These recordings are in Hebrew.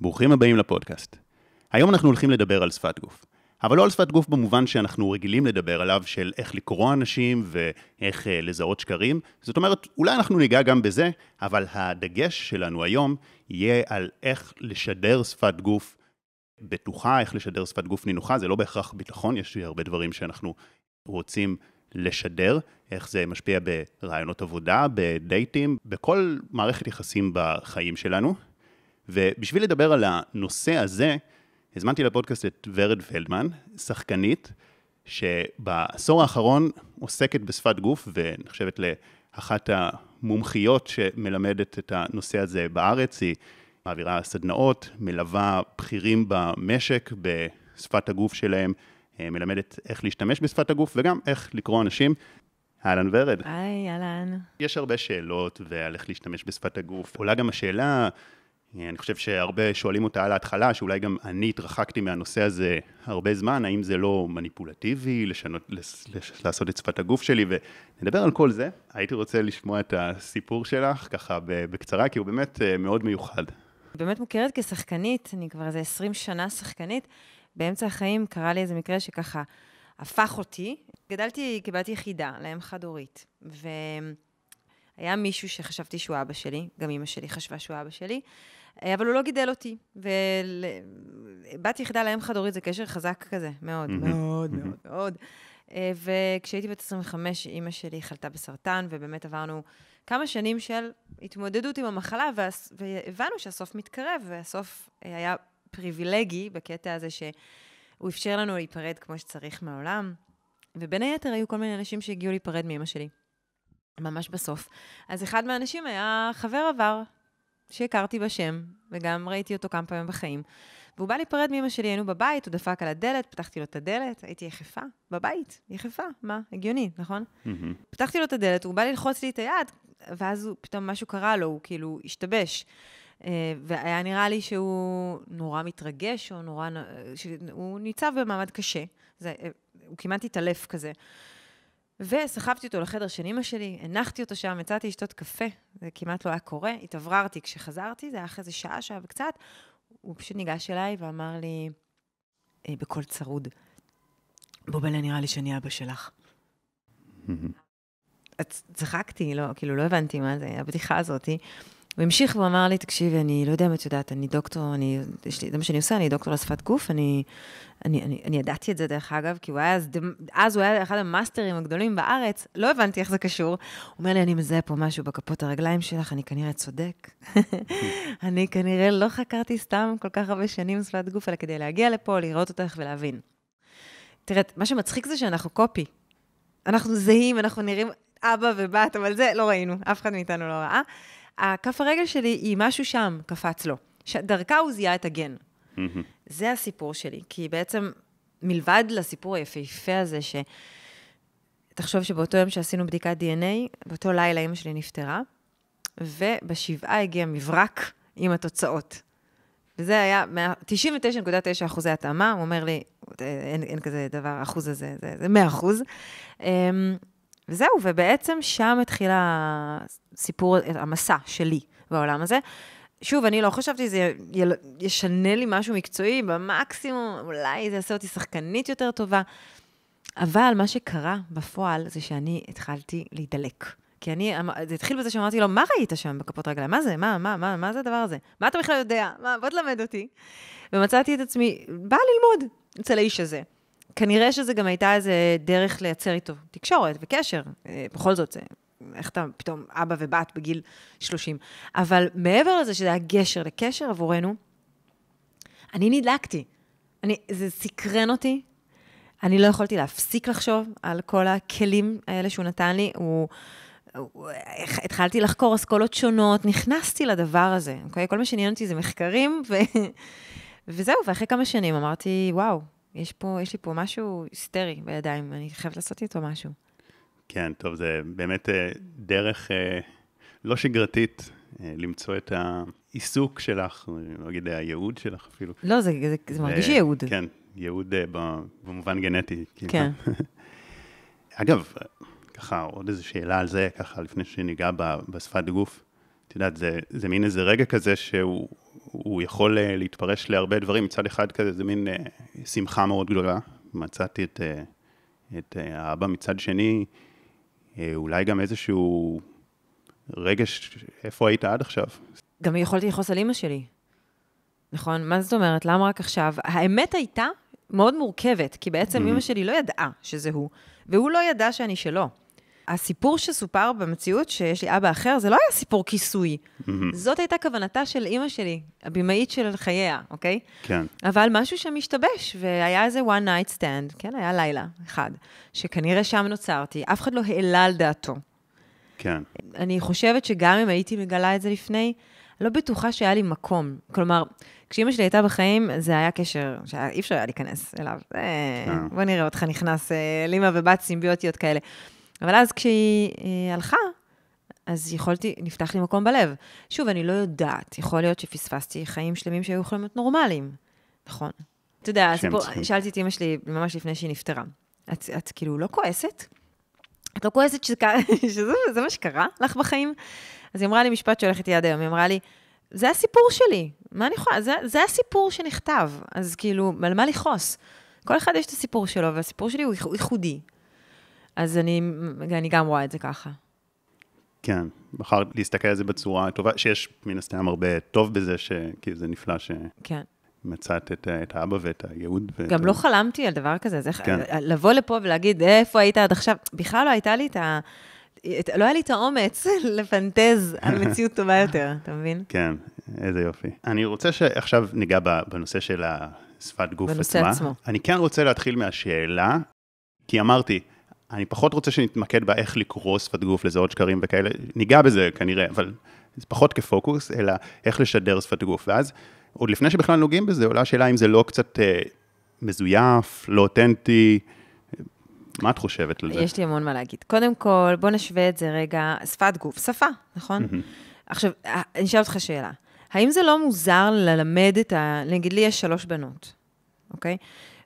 ברוכים הבאים לפודקאסט. היום אנחנו הולכים לדבר על שפת גוף. אבל לא על שפת גוף במובן שאנחנו רגילים לדבר עליו, של איך לקרוא אנשים ואיך אה, לזהות שקרים. זאת אומרת, אולי אנחנו ניגע גם בזה, אבל הדגש שלנו היום יהיה על איך לשדר שפת גוף בטוחה, איך לשדר שפת גוף נינוחה, זה לא בהכרח ביטחון, יש הרבה דברים שאנחנו רוצים לשדר, איך זה משפיע ברעיונות עבודה, בדייטים, בכל מערכת יחסים בחיים שלנו. ובשביל לדבר על הנושא הזה, הזמנתי לפודקאסט את ורד פלדמן, שחקנית, שבעשור האחרון עוסקת בשפת גוף ונחשבת לאחת המומחיות שמלמדת את הנושא הזה בארץ. היא מעבירה סדנאות, מלווה בכירים במשק בשפת הגוף שלהם, מלמדת איך להשתמש בשפת הגוף וגם איך לקרוא אנשים. אהלן ורד. היי, אהלן. יש הרבה שאלות ועל איך להשתמש בשפת הגוף. עולה גם השאלה, אני חושב שהרבה שואלים אותה על ההתחלה, שאולי גם אני התרחקתי מהנושא הזה הרבה זמן, האם זה לא מניפולטיבי לשנות, לס, לש, לעשות את שפת הגוף שלי, ונדבר על כל זה. הייתי רוצה לשמוע את הסיפור שלך, ככה בקצרה, כי הוא באמת אה, מאוד מיוחד. באמת מוכרת כשחקנית, אני כבר איזה 20 שנה שחקנית. באמצע החיים קרה לי איזה מקרה שככה הפך אותי. גדלתי כבת יחידה, לאם חד-הורית, והיה מישהו שחשבתי שהוא אבא שלי, גם אימא שלי חשבה שהוא אבא שלי, אבל הוא לא גידל אותי. ובת יחידה לאם חד-הורית זה קשר חזק כזה, מאוד, מאוד, מאוד, מאוד. וכשהייתי בת 25, אימא שלי חלתה בסרטן, ובאמת עברנו כמה שנים של התמודדות עם המחלה, והבנו שהסוף מתקרב, והסוף היה פריבילגי בקטע הזה שהוא אפשר לנו להיפרד כמו שצריך מהעולם. ובין היתר היו כל מיני אנשים שהגיעו להיפרד מאמא שלי, ממש בסוף. אז אחד מהאנשים היה חבר עבר, שהכרתי בשם, וגם ראיתי אותו כמה פעמים בחיים. והוא בא להיפרד מאמא שלי, היינו בבית, הוא דפק על הדלת, פתחתי לו את הדלת, הייתי יחפה, בבית, יחפה, מה, הגיוני, נכון? Mm-hmm. פתחתי לו את הדלת, הוא בא ללחוץ לי את היד, ואז הוא, פתאום משהו קרה לו, הוא כאילו השתבש. אה, והיה נראה לי שהוא נורא מתרגש, או נורא... הוא ניצב במעמד קשה. זה, אה, הוא כמעט התעלף כזה. וסחבתי אותו לחדר של אמא שלי, הנחתי אותו שם, יצאתי לשתות קפה, זה כמעט לא היה קורה, התאווררתי כשחזרתי, זה היה אחרי איזה שעה, שעה וקצת, הוא פשוט ניגש אליי ואמר לי, אה, בקול צרוד, בובלה, נראה לי שאני אבא שלך. צחקתי, לא, כאילו, לא הבנתי מה זה, הבדיחה הזאתי. הוא המשיך ואמר לי, תקשיבי, אני לא יודע אם את יודעת, אני דוקטור, אני, יש לי, זה מה שאני עושה, אני דוקטור לשפת גוף, אני, אני, אני, אני ידעתי את זה דרך אגב, כי הוא היה, אז, אז הוא היה אחד המאסטרים הגדולים בארץ, לא הבנתי איך זה קשור. הוא אומר לי, אני מזהה פה משהו בכפות הרגליים שלך, אני כנראה צודק. אני כנראה לא חקרתי סתם כל כך הרבה שנים שפת גוף, אלא כדי להגיע לפה, לראות אותך ולהבין. תראה, מה שמצחיק זה שאנחנו קופי. אנחנו זהים, אנחנו נראים אבא ובת, אבל זה לא ראינו, אף אחד מאיתנו לא ראה. הכף הרגל שלי היא משהו שם, קפץ לו. דרכה הוא זיהה את הגן. Mm-hmm. זה הסיפור שלי, כי בעצם, מלבד לסיפור היפהפה הזה, ש... תחשוב שבאותו יום שעשינו בדיקת DNA, באותו לילה אימא שלי נפטרה, ובשבעה הגיע מברק עם התוצאות. וזה היה 99.9 אחוזי התאמה, הוא אומר לי, אין, אין כזה דבר, אחוז הזה, זה, זה 100 אחוז. אמ, וזהו, ובעצם שם התחיל הסיפור, המסע שלי בעולם הזה. שוב, אני לא חשבתי שזה ישנה לי משהו מקצועי, במקסימום, אולי זה יעשה אותי שחקנית יותר טובה. אבל מה שקרה בפועל זה שאני התחלתי להידלק. כי אני, זה התחיל בזה שאמרתי לו, מה ראית שם בכפות רגליים? מה זה? מה, מה, מה, מה זה הדבר הזה? מה אתה בכלל יודע? מה, בוא תלמד אותי. ומצאתי את עצמי, באה ללמוד אצל האיש הזה. כנראה שזה גם הייתה איזה דרך לייצר איתו תקשורת וקשר. אה, בכל זאת, זה, איך אתה פתאום אבא ובת בגיל 30. אבל מעבר לזה שזה היה גשר לקשר עבורנו, אני נדלקתי. אני, זה סקרן אותי. אני לא יכולתי להפסיק לחשוב על כל הכלים האלה שהוא נתן לי. הוא... התחלתי לחקור אסכולות שונות, נכנסתי לדבר הזה, אוקיי? כל מה שעניין אותי זה מחקרים, ו... וזהו, ואחרי כמה שנים אמרתי, וואו, יש, פה, יש לי פה משהו היסטרי בידיים, אני חייבת לעשות איתו משהו. כן, טוב, זה באמת אה, דרך אה, לא שגרתית אה, למצוא את העיסוק שלך, לא אגיד הייעוד שלך אפילו. לא, זה, זה, זה מרגיש ייעוד. כן, ייעוד במובן גנטי. כאילו. כן. אגב, ככה, עוד איזו שאלה על זה, ככה, לפני שניגע בשפת גוף. את יודעת, זה, זה מין איזה רגע כזה שהוא הוא יכול אה, להתפרש להרבה דברים. מצד אחד כזה, זה מין אה, שמחה מאוד גדולה. מצאתי את, אה, את האבא, מצד שני, אולי גם איזשהו רגש, איפה היית עד עכשיו? גם יכולתי לכעוס על אימא שלי. נכון? מה זאת אומרת? למה רק עכשיו? האמת הייתה מאוד מורכבת, כי בעצם mm-hmm. אימא שלי לא ידעה שזה הוא, והוא לא ידע שאני שלו. הסיפור שסופר במציאות, שיש לי אבא אחר, זה לא היה סיפור כיסוי. Mm-hmm. זאת הייתה כוונתה של אימא שלי, הבמאית של חייה, אוקיי? כן. אבל משהו שם השתבש, והיה איזה one night stand, כן, היה לילה אחד, שכנראה שם נוצרתי, אף אחד לא העלה על דעתו. כן. אני חושבת שגם אם הייתי מגלה את זה לפני, לא בטוחה שהיה לי מקום. כלומר, כשאימא שלי הייתה בחיים, זה היה קשר שאי אפשר היה להיכנס אליו. אה, כן. בוא נראה אותך נכנס, אה, לימה ובת סימביוטיות כאלה. אבל אז כשהיא אה, הלכה, אז יכולתי, נפתח לי מקום בלב. שוב, אני לא יודעת, יכול להיות שפספסתי חיים שלמים שהיו יכולים להיות נורמליים, נכון? אתה יודע, אז פה, שאלתי את אמא שלי ממש לפני שהיא נפטרה. את, את כאילו לא כועסת? את לא כועסת שזה, שזה מה שקרה לך בחיים? אז היא אמרה לי משפט שהולך איתי עד היום, היא אמרה לי, זה הסיפור שלי, מה אני יכולה, זה, זה הסיפור שנכתב, אז כאילו, על מה לכעוס? כל אחד יש את הסיפור שלו, והסיפור שלי הוא ייחודי. אז אני, אני גם רואה את זה ככה. כן, בחרת להסתכל על זה בצורה טובה, שיש מן הסתם הרבה טוב בזה, ש... כי זה נפלא ש... כן. מצאת את, את האבא ואת הייעוד. ואת גם ה... לא חלמתי על דבר כזה, זה כן. לבוא לפה ולהגיד, איפה היית עד עכשיו? בכלל לא הייתה לי את ה... לא היה לי את האומץ לפנטז על מציאות טובה יותר, אתה מבין? כן, איזה יופי. אני רוצה שעכשיו ניגע בנושא של השפת גוף בנושא עצמה. בנושא עצמו. אני כן רוצה להתחיל מהשאלה, כי אמרתי, אני פחות רוצה שנתמקד באיך לקרוא שפת גוף, לזהות שקרים וכאלה, ניגע בזה כנראה, אבל זה פחות כפוקוס, אלא איך לשדר שפת גוף. ואז, עוד לפני שבכלל נוגעים בזה, עולה השאלה אם זה לא קצת אה, מזויף, לא אותנטי, מה את חושבת על זה? יש לי המון מה להגיד. קודם כל, בוא נשווה את זה רגע, שפת גוף, שפה, נכון? Mm-hmm. עכשיו, אה, אני אשאל אותך שאלה. האם זה לא מוזר ללמד את ה... נגיד, לי יש שלוש בנות, אוקיי?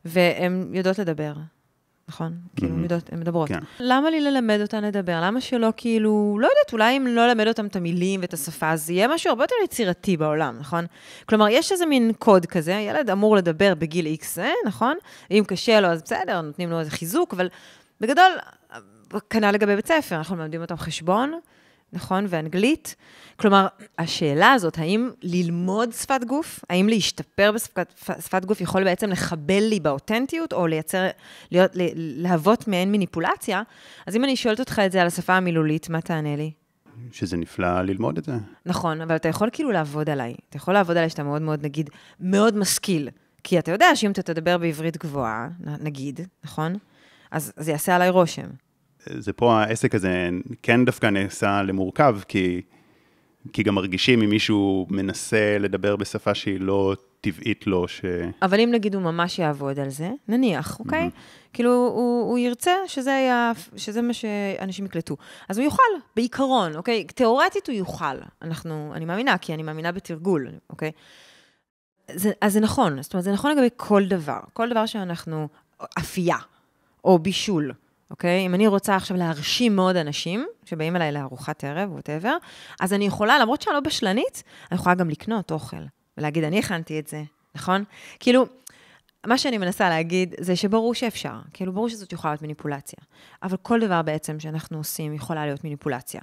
והן יודעות לדבר. נכון? כאילו, הן מדברות. כן. למה לי ללמד אותן לדבר? למה שלא כאילו, לא יודעת, אולי אם לא ללמד אותן את המילים ואת השפה, אז יהיה משהו הרבה יותר יצירתי בעולם, נכון? כלומר, יש איזה מין קוד כזה, ילד אמור לדבר בגיל X, אה, נכון? אם קשה לו, אז בסדר, נותנים לו איזה חיזוק, אבל בגדול, כנ"ל לגבי בית ספר, אנחנו מלמדים אותם חשבון, נכון? ואנגלית. כלומר, השאלה הזאת, האם ללמוד שפת גוף, האם להשתפר בשפת גוף יכול בעצם לחבל לי באותנטיות, או לייצר, להיות, להוות מעין מניפולציה, אז אם אני שואלת אותך את זה על השפה המילולית, מה תענה לי? שזה נפלא ללמוד את זה. נכון, אבל אתה יכול כאילו לעבוד עליי. אתה יכול לעבוד עליי שאתה מאוד מאוד, נגיד, מאוד משכיל. כי אתה יודע שאם אתה תדבר בעברית גבוהה, נגיד, נכון? אז זה יעשה עליי רושם. זה פה העסק הזה כן דווקא נעשה למורכב, כי, כי גם מרגישים אם מישהו מנסה לדבר בשפה שהיא לא טבעית לו, ש... אבל אם נגיד הוא ממש יעבוד על זה, נניח, אוקיי? Mm-hmm. כאילו, הוא, הוא ירצה שזה, היה, שזה מה שאנשים יקלטו. אז הוא יוכל, בעיקרון, אוקיי? תיאורטית הוא יוכל. אנחנו, אני מאמינה, כי אני מאמינה בתרגול, אוקיי? זה, אז זה נכון, זאת אומרת, זה נכון לגבי כל דבר. כל דבר שאנחנו, אפייה, או בישול, אוקיי? אם אני רוצה עכשיו להרשים מאוד אנשים, שבאים אליי לארוחת ערב, ווטאבר, אז אני יכולה, למרות שאני לא בשלנית, אני יכולה גם לקנות אוכל, ולהגיד, אני הכנתי את זה, נכון? כאילו, מה שאני מנסה להגיד זה שברור שאפשר, כאילו, ברור שזאת יכולה להיות מניפולציה, אבל כל דבר בעצם שאנחנו עושים יכולה להיות מניפולציה.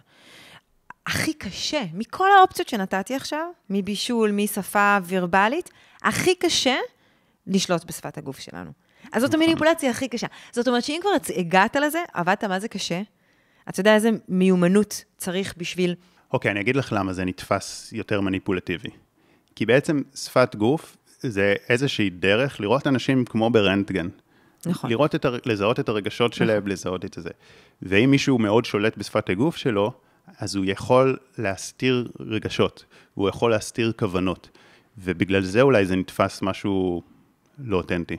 הכי קשה, מכל האופציות שנתתי עכשיו, מבישול, משפה ורבלית, הכי קשה לשלוט בשפת הגוף שלנו. אז זאת המניפולציה הכי קשה. זאת אומרת שאם כבר הגעת לזה, עבדת מה זה קשה, אתה יודע איזה מיומנות צריך בשביל... אוקיי, okay, אני אגיד לך למה זה נתפס יותר מניפולטיבי. כי בעצם שפת גוף זה איזושהי דרך לראות אנשים כמו ברנטגן. נכון. לראות את, לזהות את הרגשות שלהם, נכון. לזהות את זה. ואם מישהו מאוד שולט בשפת הגוף שלו, אז הוא יכול להסתיר רגשות, הוא יכול להסתיר כוונות. ובגלל זה אולי זה נתפס משהו לא אותנטי.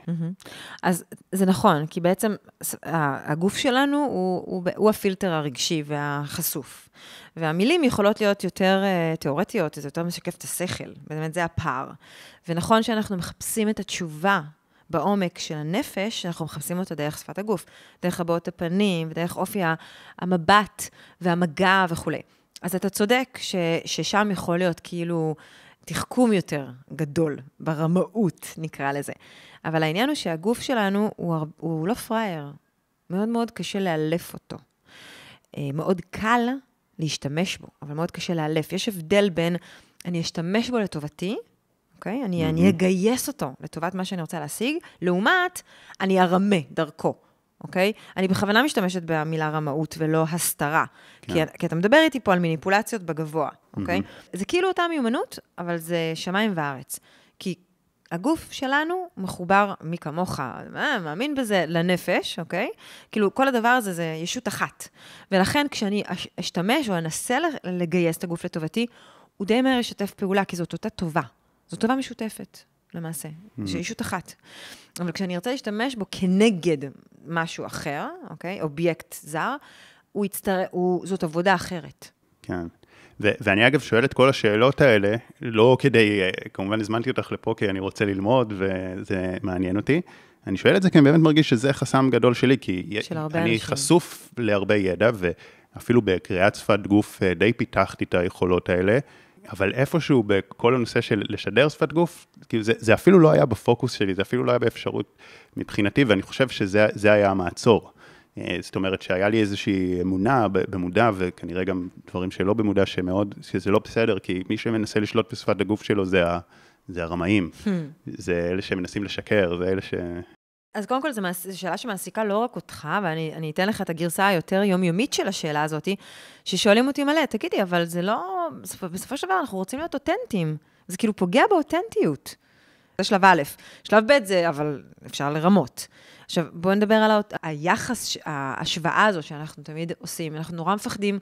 אז זה נכון, כי בעצם הגוף שלנו הוא, הוא, הוא הפילטר הרגשי והחשוף. והמילים יכולות להיות יותר uh, תיאורטיות, זה יותר משקף את השכל, באמת זה הפער. ונכון שאנחנו מחפשים את התשובה בעומק של הנפש, אנחנו מחפשים אותה דרך שפת הגוף, דרך הבעות הפנים, ודרך אופי המבט והמגע וכולי. אז אתה צודק ש, ששם יכול להיות כאילו תחכום יותר גדול, ברמאות נקרא לזה. אבל העניין הוא שהגוף שלנו הוא, הוא לא פראייר, מאוד מאוד קשה לאלף אותו. אה, מאוד קל להשתמש בו, אבל מאוד קשה לאלף. יש הבדל בין אני אשתמש בו לטובתי, אוקיי? אני, mm-hmm. אני אגייס אותו לטובת מה שאני רוצה להשיג, לעומת אני ארמה דרכו. אוקיי? אני בכוונה משתמשת במילה רמאות ולא הסתרה. כן. כי, כי אתה מדבר איתי פה על מניפולציות בגבוה, אוקיי? Mm-hmm. זה כאילו אותה מיומנות, אבל זה שמיים וארץ. כי הגוף שלנו מחובר, מי כמוך, אה, מאמין בזה, לנפש, אוקיי? כאילו, כל הדבר הזה זה ישות אחת. ולכן כשאני אשתמש או אנסה לגייס את הגוף לטובתי, הוא די מהר ישתף פעולה, כי זאת אותה טובה. זאת טובה משותפת, למעשה. Mm-hmm. זו ישות אחת. אבל כשאני ארצה להשתמש בו כנגד משהו אחר, אוקיי? אובייקט זר, הוא יצטר... הוא... זאת עבודה אחרת. כן. ו- ואני אגב שואל את כל השאלות האלה, לא כדי, אה, כמובן הזמנתי אותך לפה כי אני רוצה ללמוד וזה מעניין אותי. אני שואל את זה כי אני באמת מרגיש שזה חסם גדול שלי, כי אני אנשים. חשוף להרבה ידע, ואפילו בקריאת שפת גוף אה, די פיתחתי את היכולות האלה, אבל איפשהו בכל הנושא של לשדר שפת גוף, כאילו זה, זה אפילו לא היה בפוקוס שלי, זה אפילו לא היה באפשרות מבחינתי, ואני חושב שזה היה המעצור. אה, זאת אומרת שהיה לי איזושהי אמונה במודע, וכנראה גם דברים שלא במודע, שמאוד, שזה לא בסדר, כי מי שמנסה לשלוט בשפת הגוף שלו זה, ה, זה הרמאים, hmm. זה אלה שמנסים לשקר, זה אלה ש... אז קודם כל, זו שאלה שמעסיקה לא רק אותך, ואני אתן לך את הגרסה היותר יומיומית של השאלה הזאת, ששואלים אותי מלא, תגידי, אבל זה לא... בסופו של דבר אנחנו רוצים להיות אותנטיים. זה כאילו פוגע באותנטיות. זה שלב א'. שלב ב' זה, אבל אפשר לרמות. עכשיו, בואו נדבר על האות... היחס, ההשוואה הזו שאנחנו תמיד עושים. אנחנו נורא מפחדים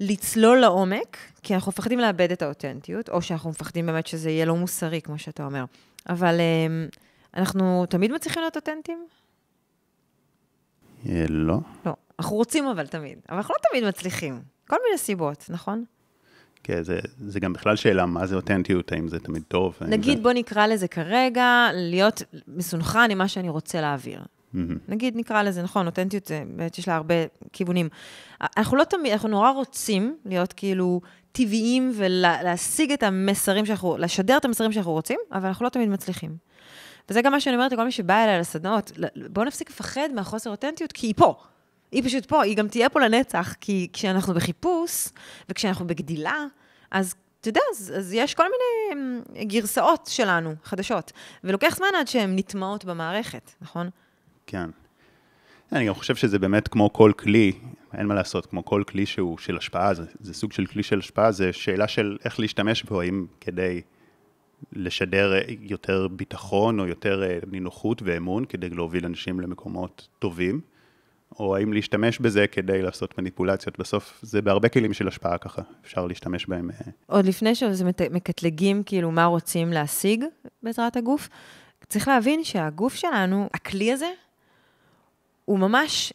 לצלול לעומק, כי אנחנו מפחדים לאבד את האותנטיות, או שאנחנו מפחדים באמת שזה יהיה לא מוסרי, כמו שאתה אומר. אבל אמ, אנחנו תמיד מצליחים להיות אותנטיים? אה, לא. לא. אנחנו רוצים אבל תמיד, אבל אנחנו לא תמיד מצליחים. כל מיני סיבות, נכון? כן, זה, זה גם בכלל שאלה מה זה אותנטיות, האם זה תמיד טוב. נגיד, זה... בוא נקרא לזה כרגע, להיות מסונכרן עם מה שאני רוצה להעביר. Mm-hmm. נגיד, נקרא לזה, נכון, אותנטיות, זה, באמת יש לה הרבה כיוונים. אנחנו לא תמיד, אנחנו נורא רוצים להיות כאילו טבעיים ולהשיג את המסרים שאנחנו, לשדר את המסרים שאנחנו רוצים, אבל אנחנו לא תמיד מצליחים. וזה גם מה שאני אומרת לכל מי שבא אליי לסדנאות, בואו נפסיק לפחד מהחוסר אותנטיות, כי היא פה. היא פשוט פה, היא גם תהיה פה לנצח, כי כשאנחנו בחיפוש, וכשאנחנו בגדילה, אז אתה יודע, אז, אז יש כל מיני אמ, גרסאות שלנו, חדשות, ולוקח זמן עד שהן נטמעות במערכת, נכון? כן. אני גם חושב שזה באמת כמו כל כלי, אין מה לעשות, כמו כל כלי שהוא של השפעה, זה, זה סוג של כלי של השפעה, זה שאלה של איך להשתמש בו, האם כדי לשדר יותר ביטחון או יותר אה, נינוחות ואמון כדי להוביל אנשים למקומות טובים, או האם להשתמש בזה כדי לעשות מניפולציות. בסוף זה בהרבה כלים של השפעה ככה, אפשר להשתמש בהם. אה. עוד לפני שזה מקטלגים כאילו מה רוצים להשיג בעזרת הגוף, צריך להבין שהגוף שלנו, הכלי הזה, הוא ממש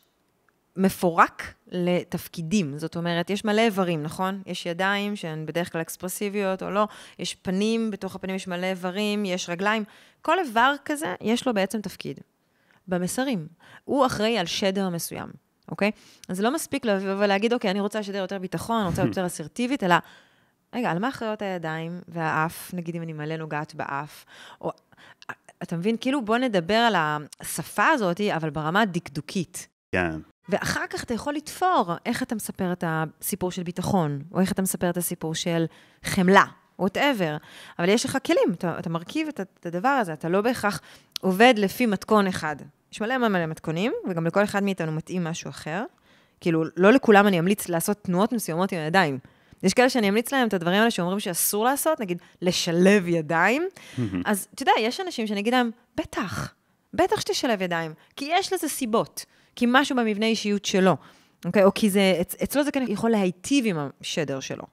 מפורק לתפקידים. זאת אומרת, יש מלא איברים, נכון? יש ידיים שהן בדרך כלל אקספרסיביות או לא, יש פנים, בתוך הפנים יש מלא איברים, יש רגליים. כל איבר כזה, יש לו בעצם תפקיד. במסרים. הוא אחראי על שדר מסוים, אוקיי? אז זה לא מספיק לבוא ולהגיד, אוקיי, אני רוצה לשדר יותר ביטחון, אני רוצה יותר אסרטיבית, אלא, רגע, על מה אחראיות הידיים והאף, נגיד אם אני מלא נוגעת באף, או... אתה מבין? כאילו, בוא נדבר על השפה הזאת, אבל ברמה הדקדוקית. כן. ואחר כך אתה יכול לתפור איך אתה מספר את הסיפור של ביטחון, או איך אתה מספר את הסיפור של חמלה, וואטאבר. אבל יש לך כלים, אתה, אתה מרכיב את, את הדבר הזה, אתה לא בהכרח עובד לפי מתכון אחד. יש מלא מלא מתכונים, וגם לכל אחד מאיתנו מתאים משהו אחר. כאילו, לא לכולם אני אמליץ לעשות תנועות מסוימות עם הידיים. יש כאלה שאני אמליץ להם את הדברים האלה שאומרים שאסור לעשות, נגיד, לשלב ידיים. אז אתה יודע, יש אנשים שאני אגיד להם, בטח, בטח שתשלב ידיים, כי יש לזה סיבות. כי משהו במבנה אישיות שלו, אוקיי? או כי זה, אצ, אצלו זה כן יכול להיטיב עם השדר שלו.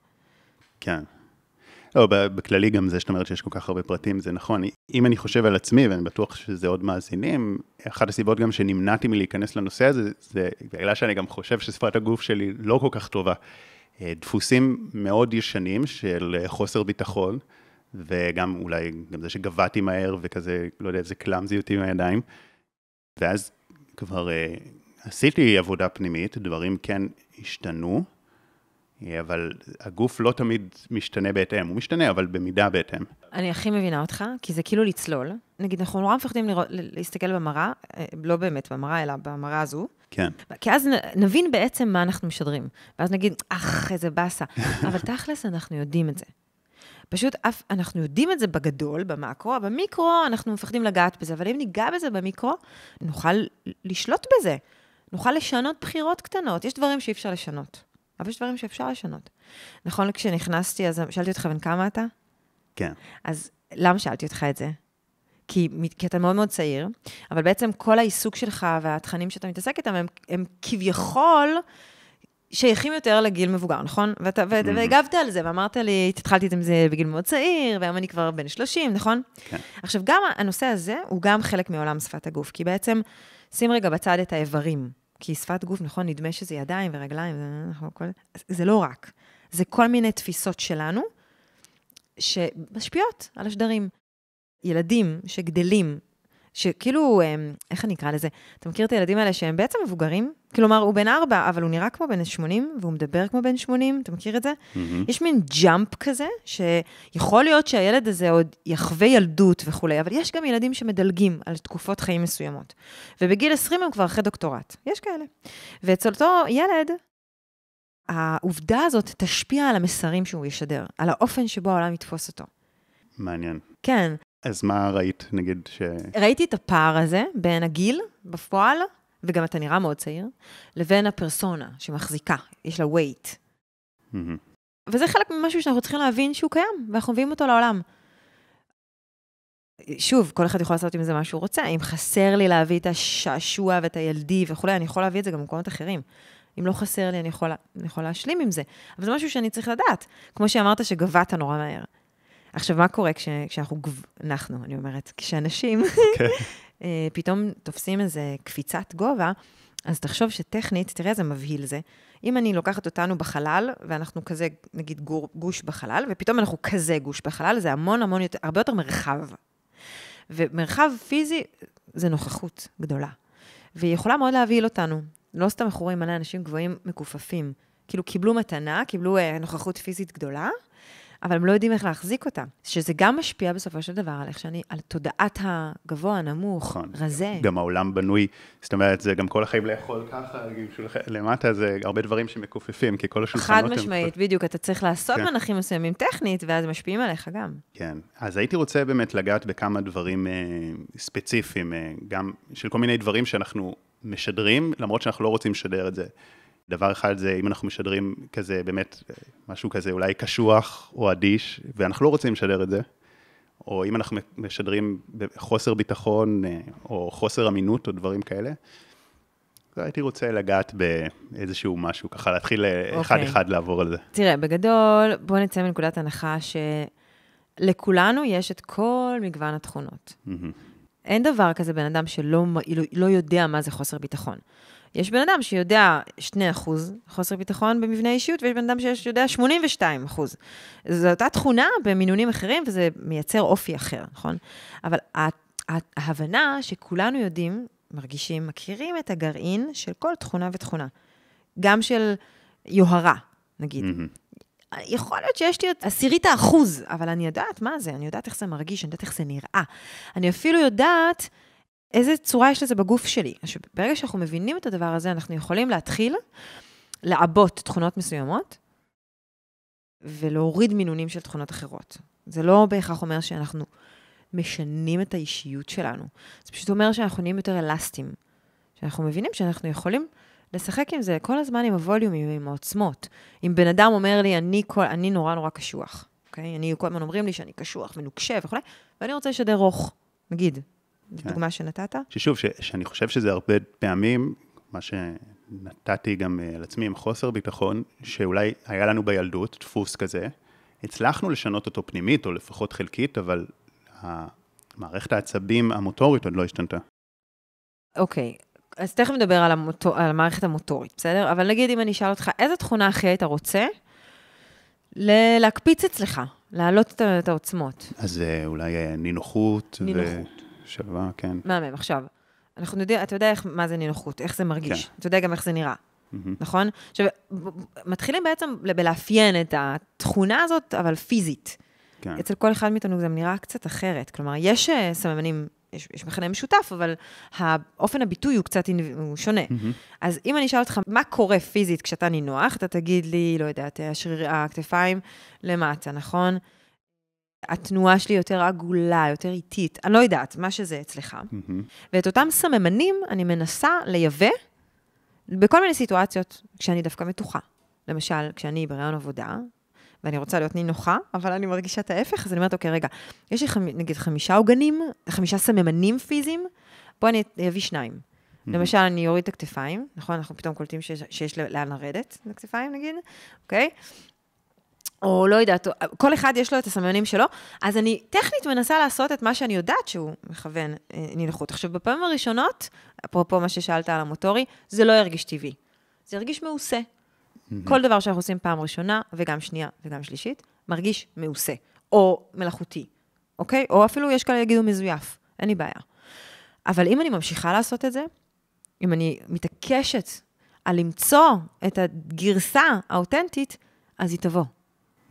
כן. לא, בכללי גם זה שאת אומרת שיש כל כך הרבה פרטים, זה נכון. אם אני חושב על עצמי, ואני בטוח שזה עוד מאזינים, אחת הסיבות גם שנמנעתי מלהיכנס לנושא הזה, זה בגלל שאני גם חושב ששפת הגוף שלי לא כל כך טובה. אה, דפוסים מאוד ישנים של חוסר ביטחון, וגם אולי גם זה שגבעתי מהר וכזה, לא יודע, איזה קלאמזיות עם הידיים. ואז כבר uh, עשיתי עבודה פנימית, דברים כן השתנו. אבל הגוף לא תמיד משתנה בהתאם, הוא משתנה, אבל במידה בהתאם. אני הכי מבינה אותך, כי זה כאילו לצלול. נגיד, אנחנו נורא מפחדים לראות, להסתכל במראה, אה, לא באמת במראה, אלא במראה הזו. כן. כי אז נבין בעצם מה אנחנו משדרים. ואז נגיד, אך, איזה באסה. אבל תכלס, אנחנו יודעים את זה. פשוט אף, אנחנו יודעים את זה בגדול, במקרו, במיקרו אנחנו מפחדים לגעת בזה, אבל אם ניגע בזה במיקרו, נוכל לשלוט בזה. נוכל לשנות בחירות קטנות. יש דברים שאי אפשר לשנות, אבל יש דברים שאפשר לשנות. נכון, כשנכנסתי, אז שאלתי אותך בן כמה אתה? כן. אז למה שאלתי אותך את זה? כי, כי אתה מאוד מאוד צעיר, אבל בעצם כל העיסוק שלך והתכנים שאתה מתעסק איתם, הם, הם כביכול שייכים יותר לגיל מבוגר, נכון? ואתה, ו- mm-hmm. והגבת על זה, ואמרת לי, התחלתי עם זה בגיל מאוד צעיר, והיום אני כבר בן 30, נכון? כן. עכשיו, גם הנושא הזה הוא גם חלק מעולם שפת הגוף, כי בעצם, שים רגע בצד את האיברים, כי שפת גוף, נכון, נדמה שזה ידיים ורגליים, זה, נכון, כל... זה לא רק, זה כל מיני תפיסות שלנו, שמשפיעות על השדרים. ילדים שגדלים, שכאילו, אמ, איך אני אקרא לזה? אתה מכיר את הילדים האלה שהם בעצם מבוגרים? כלומר, הוא בן ארבע, אבל הוא נראה כמו בן 80, והוא מדבר כמו בן 80, אתה מכיר את זה? Mm-hmm. יש מין ג'אמפ כזה, שיכול להיות שהילד הזה עוד יחווה ילדות וכולי, אבל יש גם ילדים שמדלגים על תקופות חיים מסוימות. ובגיל 20 הם כבר אחרי דוקטורט, יש כאלה. ואצל אותו ילד, העובדה הזאת תשפיע על המסרים שהוא ישדר, על האופן שבו העולם יתפוס אותו. מעניין. כן. אז מה ראית, נגיד, ש... ראיתי את הפער הזה בין הגיל, בפועל, וגם אתה נראה מאוד צעיר, לבין הפרסונה שמחזיקה, יש לה weight. Mm-hmm. וזה חלק ממשהו שאנחנו צריכים להבין שהוא קיים, ואנחנו מביאים אותו לעולם. שוב, כל אחד יכול לעשות עם זה מה שהוא רוצה. אם חסר לי להביא את השעשוע ואת הילדי וכולי, אני יכול להביא את זה גם במקומות אחרים. אם לא חסר לי, אני יכול, אני יכול להשלים עם זה. אבל זה משהו שאני צריך לדעת. כמו שאמרת שגבעת נורא מהר. עכשיו, מה קורה כש, כשאנחנו, אנחנו, אני אומרת, כשאנשים okay. כן. אה, פתאום תופסים איזה קפיצת גובה, אז תחשוב שטכנית, תראה איזה מבהיל זה. אם אני לוקחת אותנו בחלל, ואנחנו כזה, נגיד, גור, גוש בחלל, ופתאום אנחנו כזה גוש בחלל, זה המון המון יותר, הרבה יותר מרחב. ומרחב פיזי זה נוכחות גדולה. והיא יכולה מאוד להבהיל אותנו. לא סתם אנחנו רואים מלא אנשים גבוהים מכופפים. כאילו קיבלו מתנה, קיבלו אה, נוכחות פיזית גדולה, אבל הם לא יודעים איך להחזיק אותה. שזה גם משפיע בסופו של דבר על איך שאני, על תודעת הגבוה, הנמוך, נכון. רזה. גם העולם בנוי, זאת אומרת, זה גם כל החיים לאכול ככה, למטה זה הרבה דברים שמכופפים, כי כל השולחנות... חד משמעית, הם... בדיוק, אתה צריך לעשות כן. מנחים מסוימים טכנית, ואז משפיעים עליך גם. כן, אז הייתי רוצה באמת לגעת בכמה דברים אה, ספציפיים, אה, גם של כל מיני דברים שאנחנו משדרים, למרות שאנחנו לא רוצים לשדר את זה. דבר אחד זה אם אנחנו משדרים כזה, באמת, משהו כזה אולי קשוח או אדיש, ואנחנו לא רוצים לשדר את זה, או אם אנחנו משדרים חוסר ביטחון, אה, או חוסר אמינות, או דברים כאלה, אז הייתי רוצה לגעת באיזשהו משהו, ככה להתחיל okay. אחד-אחד אוקיי. לעבור על זה. תראה, בגדול, בואו נצא מנקודת הנחה שלכולנו יש את כל מגוון התכונות. Mm-hmm. אין דבר כזה בן אדם שלא לא, לא יודע מה זה חוסר ביטחון. יש בן אדם שיודע 2% חוסר ביטחון במבנה אישיות, ויש בן אדם שיודע 82%. זו אותה תכונה במינונים אחרים, וזה מייצר אופי אחר, נכון? אבל ההבנה שכולנו יודעים, מרגישים, מכירים את הגרעין של כל תכונה ותכונה. גם של יוהרה, נגיד. Mm-hmm. יכול להיות שיש לי את עשירית האחוז, אבל אני יודעת מה זה, אני יודעת איך זה מרגיש, אני יודעת איך זה נראה. אני אפילו יודעת איזה צורה יש לזה בגוף שלי. עכשיו, ברגע שאנחנו מבינים את הדבר הזה, אנחנו יכולים להתחיל לעבות תכונות מסוימות ולהוריד מינונים של תכונות אחרות. זה לא בהכרח אומר שאנחנו משנים את האישיות שלנו. זה פשוט אומר שאנחנו נהיים יותר אלסטיים. שאנחנו מבינים שאנחנו יכולים לשחק עם זה כל הזמן עם הווליומים, עם העוצמות. אם בן אדם אומר לי, אני, כל, אני נורא נורא קשוח, אוקיי? אני, כל הזמן אומרים לי שאני קשוח ונוקשה וכולי, ואני רוצה לשדר רוך, נגיד, כן. דוגמה שנתת? ששוב, ש, שאני חושב שזה הרבה פעמים, מה שנתתי גם אה, על עצמי עם חוסר ביטחון, שאולי היה לנו בילדות דפוס כזה, הצלחנו לשנות אותו פנימית, או לפחות חלקית, אבל מערכת העצבים המוטורית עוד לא השתנתה. אוקיי, אז תכף נדבר על, המוטור, על המערכת המוטורית, בסדר? אבל נגיד אם אני אשאל אותך, איזה תכונה הכי היית רוצה להקפיץ אצלך, להעלות את העוצמות? אז אה, אולי אה, נינוחות. נינוחות. שווה, כן. מהמם, עכשיו, אנחנו יודעים, אתה יודע איך, מה זה נינוחות, איך זה מרגיש, כן. אתה יודע גם איך זה נראה. נכון? עכשיו, מתחילים בעצם בלאפיין את התכונה הזאת, אבל פיזית. כן. אצל כל אחד מאיתנו זה נראה קצת אחרת. כלומר, יש אה, סממנים, יש, יש מכנה משותף, אבל האופן הביטוי הוא קצת הוא שונה. אז אם אני אשאל אותך, מה קורה פיזית כשאתה נינוח, אתה תגיד לי, לא יודעת, השריר, הכתפיים למטה, נכון? התנועה שלי יותר עגולה, יותר איטית, אני לא יודעת, מה שזה אצלך. ואת אותם סממנים אני מנסה לייבא בכל מיני סיטואציות כשאני דווקא מתוחה. למשל, כשאני ברעיון עבודה, ואני רוצה להיות נינוחה, אבל אני מרגישה את ההפך, אז אני אומרת, אוקיי, רגע, יש לי חמ... נגיד חמישה עוגנים, חמישה סממנים פיזיים, בוא אני אביא שניים. למשל, אני אוריד את הכתפיים, נכון? אנחנו פתאום קולטים שיש, שיש לאן לרדת לכתפיים, נגיד, אוקיי? או לא יודעת, כל אחד יש לו את הסממנים שלו, אז אני טכנית מנסה לעשות את מה שאני יודעת שהוא מכוון אה, נינוחות. עכשיו, בפעמים הראשונות, אפרופו מה ששאלת על המוטורי, זה לא ירגיש טבעי. זה ירגיש מעושה. כל דבר שאנחנו עושים פעם ראשונה, וגם שנייה וגם שלישית, מרגיש מעושה, או מלאכותי, אוקיי? או אפילו יש כאלה יגידו מזויף, אין לי בעיה. אבל אם אני ממשיכה לעשות את זה, אם אני מתעקשת על למצוא את הגרסה האותנטית, אז היא תבוא.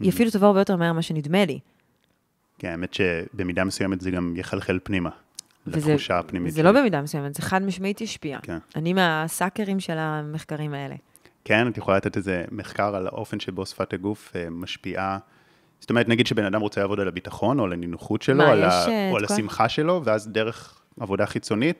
היא אפילו תבוא הרבה יותר מהר ממה שנדמה לי. כן, האמת שבמידה מסוימת זה גם יחלחל פנימה, וזה- לתחושה הפנימית. זה. לא במידה מסוימת, זה חד משמעית ישפיע. כן. אני מהסאקרים של המחקרים האלה. כן, את יכולה לתת איזה מחקר על האופן שבו שפת הגוף אה, משפיעה. זאת אומרת, נגיד שבן אדם רוצה לעבוד על הביטחון או על הנינוחות שלו, מה, על ה... אה, או על השמחה שלו, ואז דרך עבודה חיצונית,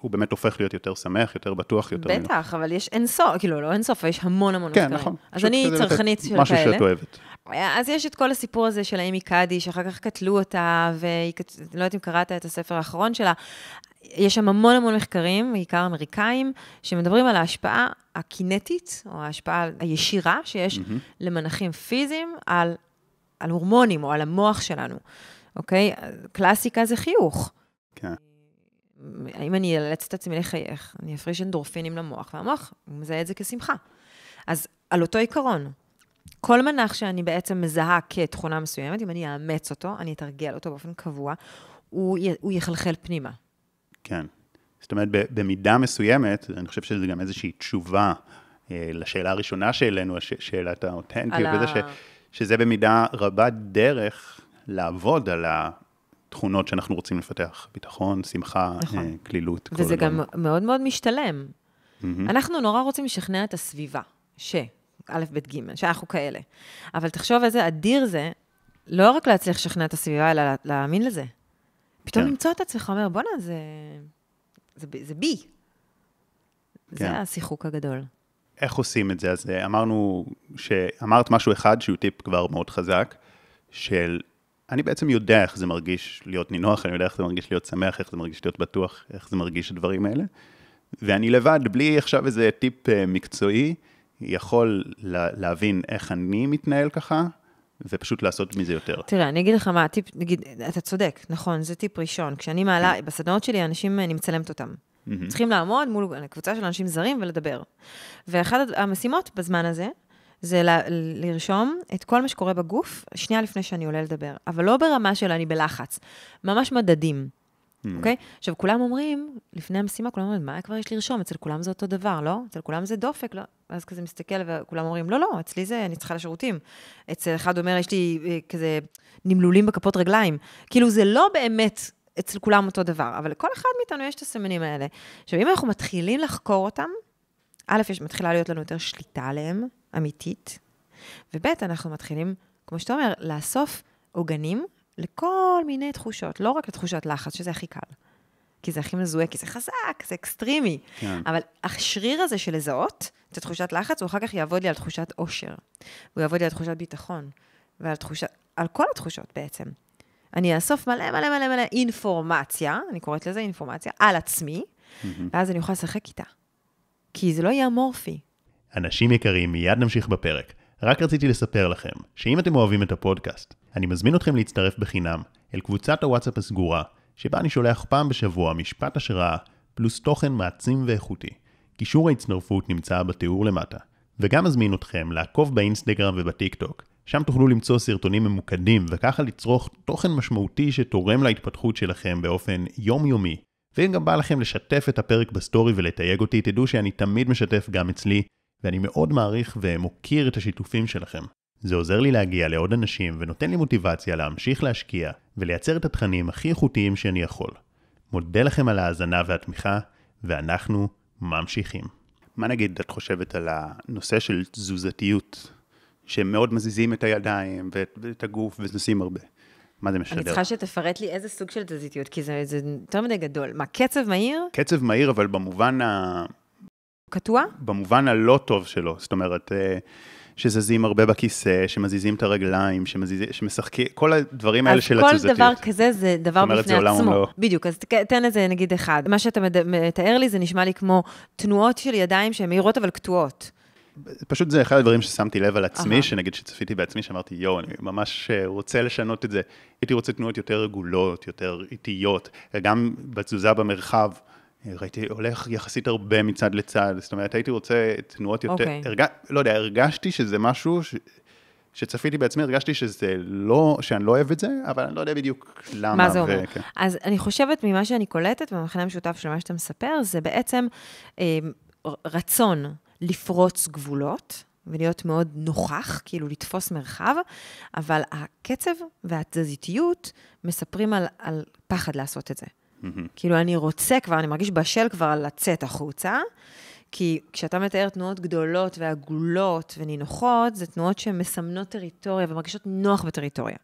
הוא באמת הופך להיות יותר שמח, יותר בטוח, יותר... בטח, אבל יש אין סוף, כאילו, לא אין סוף, יש המון המון כן, מחקרים. נכון. אז אני צרכנית של משהו כאלה. שאת אוהבת. אז יש את כל הסיפור הזה של האמי קאדי, שאחר כך קטלו אותה, והיא, לא יודעת אם קראת את הספר האחרון שלה. יש שם המון המון מחקרים, בעיקר אמריקאים, שמדברים על ההשפעה הקינטית, או ההשפעה הישירה שיש למנחים פיזיים על, על הורמונים או על המוח שלנו, אוקיי? קלאסיקה זה חיוך. כן. האם אני אאלץ את עצמי לחייך? אני אפריש אנדורפינים למוח, והמוח מזהה את זה כשמחה. אז על אותו עיקרון, כל מנח שאני בעצם מזהה כתכונה מסוימת, אם אני אאמץ אותו, אני אתרגל אותו באופן קבוע, הוא, י- הוא יחלחל פנימה. כן. זאת אומרת, במידה מסוימת, אני חושב שזה גם איזושהי תשובה אה, לשאלה הראשונה שהעלינו, הש- שאלת האותנטיות, וזה ה- ש, שזה במידה רבה דרך לעבוד על התכונות שאנחנו רוצים לפתח, ביטחון, שמחה, נכון. אה, קלילות, כל וזה גם. מאוד מאוד משתלם. מהמם. אנחנו נורא רוצים לשכנע את הסביבה, ש, א', ב', ג', שאנחנו כאלה. אבל תחשוב איזה אדיר זה, לא רק להצליח לשכנע את הסביבה, אלא לה- להאמין לזה. פתאום כן. למצוא את עצמך אומר, בואנה, זה, זה, זה בי. כן. זה השיחוק הגדול. איך עושים את זה? אז אה, אמרנו, שאמרת משהו אחד שהוא טיפ כבר מאוד חזק, של אני בעצם יודע איך זה מרגיש להיות נינוח, אני יודע איך זה מרגיש להיות שמח, איך זה מרגיש להיות בטוח, איך זה מרגיש הדברים האלה. ואני לבד, בלי עכשיו איזה טיפ אה, מקצועי, יכול לה, להבין איך אני מתנהל ככה, ופשוט לעשות מזה יותר. תראה, אני אגיד לך מה, טיפ, נגיד, אתה צודק, נכון, זה טיפ ראשון. כשאני מעלה, כן. בסדנאות שלי, אנשים, אני מצלמת אותם. מהמם. צריכים לעמוד מול קבוצה של אנשים זרים ולדבר. ואחת המשימות בזמן הזה, זה ל- לרשום את כל מה שקורה בגוף, שנייה לפני שאני עולה לדבר. אבל לא ברמה של אני בלחץ, ממש מדדים, אוקיי? עכשיו, כולם אומרים, לפני המשימה, כולם אומרים, מה כבר יש לרשום? אצל כולם זה אותו דבר, לא? אצל כולם זה דופק, לא? ואז כזה מסתכל, וכולם אומרים, לא, לא, אצלי זה, אני צריכה לשירותים. אצל אחד אומר, יש לי אה, כזה נימולים בכפות רגליים. כאילו, זה לא באמת אצל כולם אותו דבר, אבל לכל אחד מאיתנו יש את הסמנים האלה. עכשיו, אם אנחנו מתחילים לחקור אותם, א', יש, מתחילה להיות לנו יותר שליטה עליהם, אמיתית, וב', אנחנו מתחילים, כמו שאתה אומר, לאסוף עוגנים לכל מיני תחושות, לא רק לתחושת לחץ, שזה הכי קל. כי זה הכי מזוהה, כי זה חזק, זה אקסטרימי. כן. אבל השריר הזה של לזהות את התחושת לחץ, הוא אחר כך יעבוד לי על תחושת אושר. הוא יעבוד לי על תחושת ביטחון, ועל תחושת, על כל התחושות בעצם. אני אאסוף מלא מלא מלא מלא אינפורמציה, אני קוראת לזה אינפורמציה, על עצמי, ואז אני אוכל לשחק איתה. כי זה לא יהיה אמורפי. אנשים יקרים, מיד נמשיך בפרק. רק רציתי לספר לכם, שאם אתם אוהבים את הפודקאסט, אני מזמין אתכם להצטרף בחינם אל קבוצת הוואטסאפ הסגורה, שבה אני שולח פעם בשבוע משפט השראה, פלוס תוכן מעצים ואיכותי. קישור ההצטרפות נמצא בתיאור למטה. וגם מזמין אתכם לעקוב באינסטגרם ובטיק טוק, שם תוכלו למצוא סרטונים ממוקדים, וככה לצרוך תוכן משמעותי שתורם להתפתחות שלכם באופן יומיומי. ואם גם בא לכם לשתף את הפרק בסטורי ולתייג אותי, תדעו שאני תמיד משתף גם אצלי, ואני מאוד מעריך ומוקיר את השיתופים שלכם. זה עוזר לי להגיע לעוד אנשים ונותן לי מוטיבציה להמשיך להשקיע ולייצר את התכנים הכי איכותיים שאני יכול. מודה לכם על ההאזנה והתמיכה, ואנחנו ממשיכים. מה נגיד את חושבת על הנושא של תזוזתיות, שהם מאוד מזיזים את הידיים ואת, ואת הגוף ונוסעים הרבה? מה זה משדר? אני צריכה שתפרט לי איזה סוג של תזזיתיות, כי זה, זה יותר מדי גדול. מה, קצב מהיר? קצב מהיר, אבל במובן ה... קטוע? במובן הלא טוב שלו. זאת אומרת, אה, שזזים הרבה בכיסא, שמזיזים את הרגליים, שמזיזים, שמשחקים, כל הדברים האלה של התזוזתיות. אז כל דבר כזה זה דבר בפני עצמו. אומרת, זה עולם ומלואו. בדיוק, אז תן לזה נגיד אחד. מה שאתה מתאר לי זה נשמע לי כמו תנועות של ידיים שהן מהירות אבל קטועות. פשוט זה אחד הדברים ששמתי לב על עצמי, uh-huh. שנגיד שצפיתי בעצמי, שאמרתי, יואו, אני ממש אה, רוצה לשנות את זה. הייתי רוצה תנועות יותר רגולות, יותר איטיות, גם בתזוזה במרחב. ראיתי, הולך יחסית הרבה מצד לצד, זאת אומרת, הייתי רוצה תנועות יותר, okay. אוקיי. הרג... לא יודע, הרגשתי שזה משהו, ש... שצפיתי בעצמי, הרגשתי שזה לא, שאני לא אוהב את זה, אבל אני לא יודע בדיוק למה. מה זה אומר? ו... כן. אז אני חושבת, ממה שאני קולטת, במחנה המשותף של מה שאתה מספר, זה בעצם אה, רצון לפרוץ גבולות, ולהיות מאוד נוכח, כאילו לתפוס מרחב, אבל הקצב והתזזיתיות מספרים על, על פחד לעשות את זה. Mm-hmm. כאילו, אני רוצה כבר, אני מרגיש בשל כבר לצאת החוצה, כי כשאתה מתאר תנועות גדולות ועגולות ונינוחות, זה תנועות שמסמנות טריטוריה ומרגישות נוח בטריטוריה.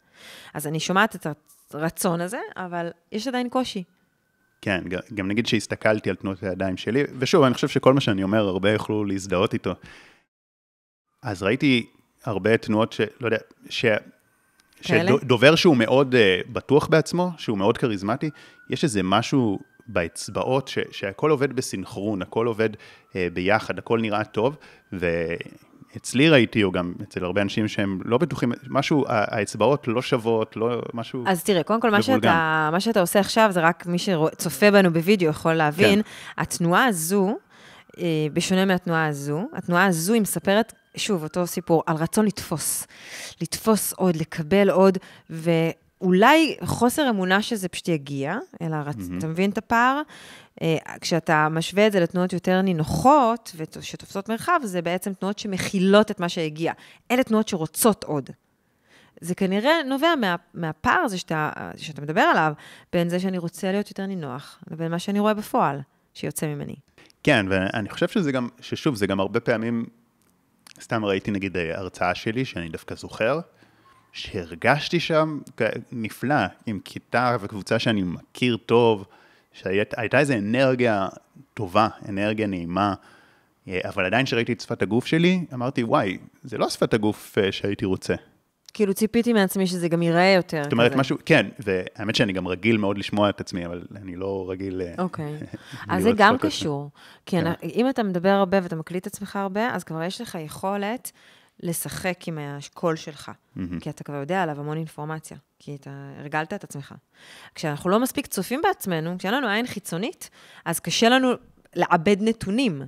אז אני שומעת את הרצון הזה, אבל יש עדיין קושי. כן, גם נגיד שהסתכלתי על תנועות הידיים שלי, ושוב, אני חושב שכל מה שאני אומר, הרבה יוכלו להזדהות איתו. אז ראיתי הרבה תנועות שלא יודע, ש... שדובר שהוא מאוד uh, בטוח בעצמו, שהוא מאוד כריזמטי, יש איזה משהו באצבעות, ש, שהכל עובד בסינכרון, הכל עובד uh, ביחד, הכל נראה טוב, ואצלי ראיתי, או גם אצל הרבה אנשים שהם לא בטוחים, משהו, האצבעות לא שוות, לא משהו... אז תראה, קודם כל, מה שאתה, מה שאתה עושה עכשיו, זה רק מי שצופה בנו בווידאו יכול להבין, כן. התנועה הזו, אה, בשונה מהתנועה הזו, התנועה הזו היא מספרת שוב, אותו סיפור, על רצון לתפוס. לתפוס עוד, לקבל עוד, ואולי חוסר אמונה שזה פשוט יגיע, אלא רצ... mm-hmm. אתה מבין את הפער? אה, כשאתה משווה את זה לתנועות יותר נינוחות ושתופסות מרחב, זה בעצם תנועות שמכילות את מה שהגיע. אלה תנועות שרוצות עוד. זה כנראה נובע מה, מהפער הזה שאתה, שאתה מדבר עליו, בין זה שאני רוצה להיות יותר נינוח, לבין מה שאני רואה בפועל, שיוצא ממני. כן, ואני חושב שזה גם, ששוב, זה גם הרבה פעמים סתם ראיתי נגיד אה, הרצאה שלי, שאני דווקא זוכר, שהרגשתי שם נפלא, עם כיתה וקבוצה שאני מכיר טוב, שהייתה איזו אנרגיה טובה, אנרגיה נעימה, אה, אבל עדיין כשראיתי את שפת הגוף שלי, אמרתי, וואי, זה לא שפת הגוף אה, שהייתי רוצה. כאילו ציפיתי מעצמי שזה גם ייראה יותר. זאת אומרת, כזה. משהו, כן, והאמת שאני גם רגיל מאוד לשמוע את עצמי, אבל אני לא רגיל... אוקיי. אז זה גם קשור. כי כן. אם אתה מדבר הרבה ואתה מקליט את עצמך הרבה, אז כבר יש לך יכולת לשחק עם הקול שלך. כי אתה כבר יודע עליו המון אינפורמציה, כי אתה הרגלת את עצמך. כשאנחנו לא מספיק צופים בעצמנו, כשאין לנו עין חיצונית, אז קשה לנו לעבד נתונים.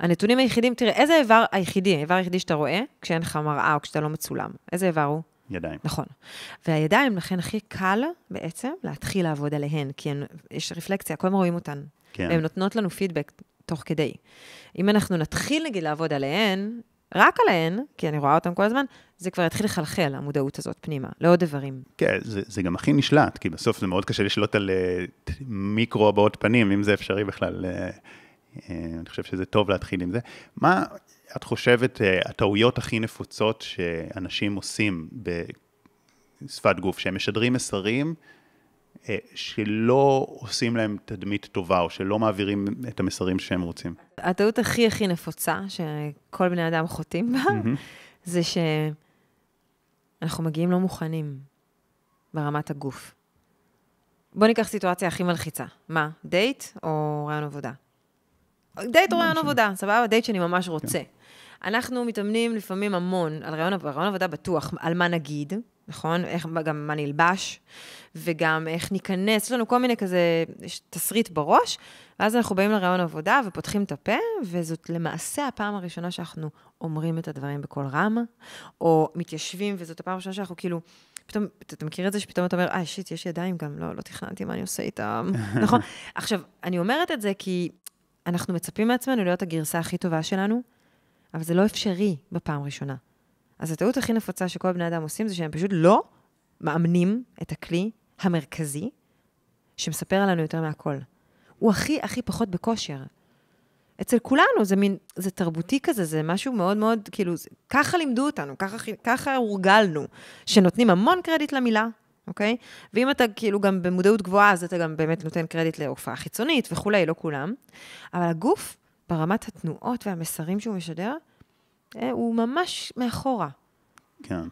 הנתונים היחידים, תראה, איזה איבר היחידי, האיבר היחידי שאתה רואה, כשאין לך מראה או כשאתה לא מצולם, איזה איבר הוא? ידיים. נכון. והידיים, לכן הכי קל בעצם להתחיל לעבוד עליהן, כי הן, יש רפלקציה, כל הזמן רואים אותן. כן. והן נותנות לנו פידבק תוך כדי. אם אנחנו נתחיל נגיד לעבוד עליהן, רק עליהן, כי אני רואה אותן כל הזמן, זה כבר יתחיל לחלחל, המודעות הזאת פנימה, לעוד איברים. כן, זה, זה גם הכי נשלט, כי בסוף זה מאוד קשה לשלוט על uh, מיקרו הבעות פנים, אם זה אפשרי בכלל. Uh, אני חושב שזה טוב להתחיל עם זה. מה את חושבת הטעויות הכי נפוצות שאנשים עושים בשפת גוף, שהם משדרים מסרים שלא עושים להם תדמית טובה, או שלא מעבירים את המסרים שהם רוצים? הטעות הכי הכי נפוצה, שכל בני אדם חוטאים בה, mm-hmm. זה שאנחנו מגיעים לא מוכנים ברמת הגוף. בוא ניקח סיטואציה הכי מלחיצה. מה, דייט או ריאיון עבודה? דייט ריאיון עבודה, סבבה? דייט שאני ממש כן. רוצה. אנחנו מתאמנים לפעמים המון על רעיון, רעיון עבודה בטוח, על מה נגיד, נכון? איך, גם מה נלבש, וגם איך ניכנס, יש לנו כל מיני כזה, יש תסריט בראש, ואז אנחנו באים לרעיון עבודה ופותחים את הפה, וזאת למעשה הפעם הראשונה שאנחנו אומרים את הדברים בקול רם, או מתיישבים, וזאת הפעם הראשונה שאנחנו כאילו... פתאום, אתה מכיר את זה שפתאום אתה אומר, אה, שיט, יש ידיים גם, לא, לא תכננתי מה אני עושה איתם, נכון? עכשיו, אני אומרת את זה כי אנחנו מצפים מעצמנו להיות הגרסה הכי טובה שלנו, אבל זה לא אפשרי בפעם ראשונה. אז הטעות הכי נפוצה שכל בני אדם עושים זה שהם פשוט לא מאמנים את הכלי המרכזי שמספר עלינו יותר מהכל. הוא הכי הכי פחות בכושר. אצל כולנו זה מין, זה תרבותי כזה, זה משהו מאוד מאוד, כאילו, זה, ככה לימדו אותנו, ככה, ככה הורגלנו, שנותנים המון קרדיט למילה, אוקיי? ואם אתה כאילו גם במודעות גבוהה, אז אתה גם באמת נותן קרדיט להופעה חיצונית וכולי, לא כולם. אבל הגוף, ברמת התנועות והמסרים שהוא משדר, אה, הוא ממש מאחורה. כן.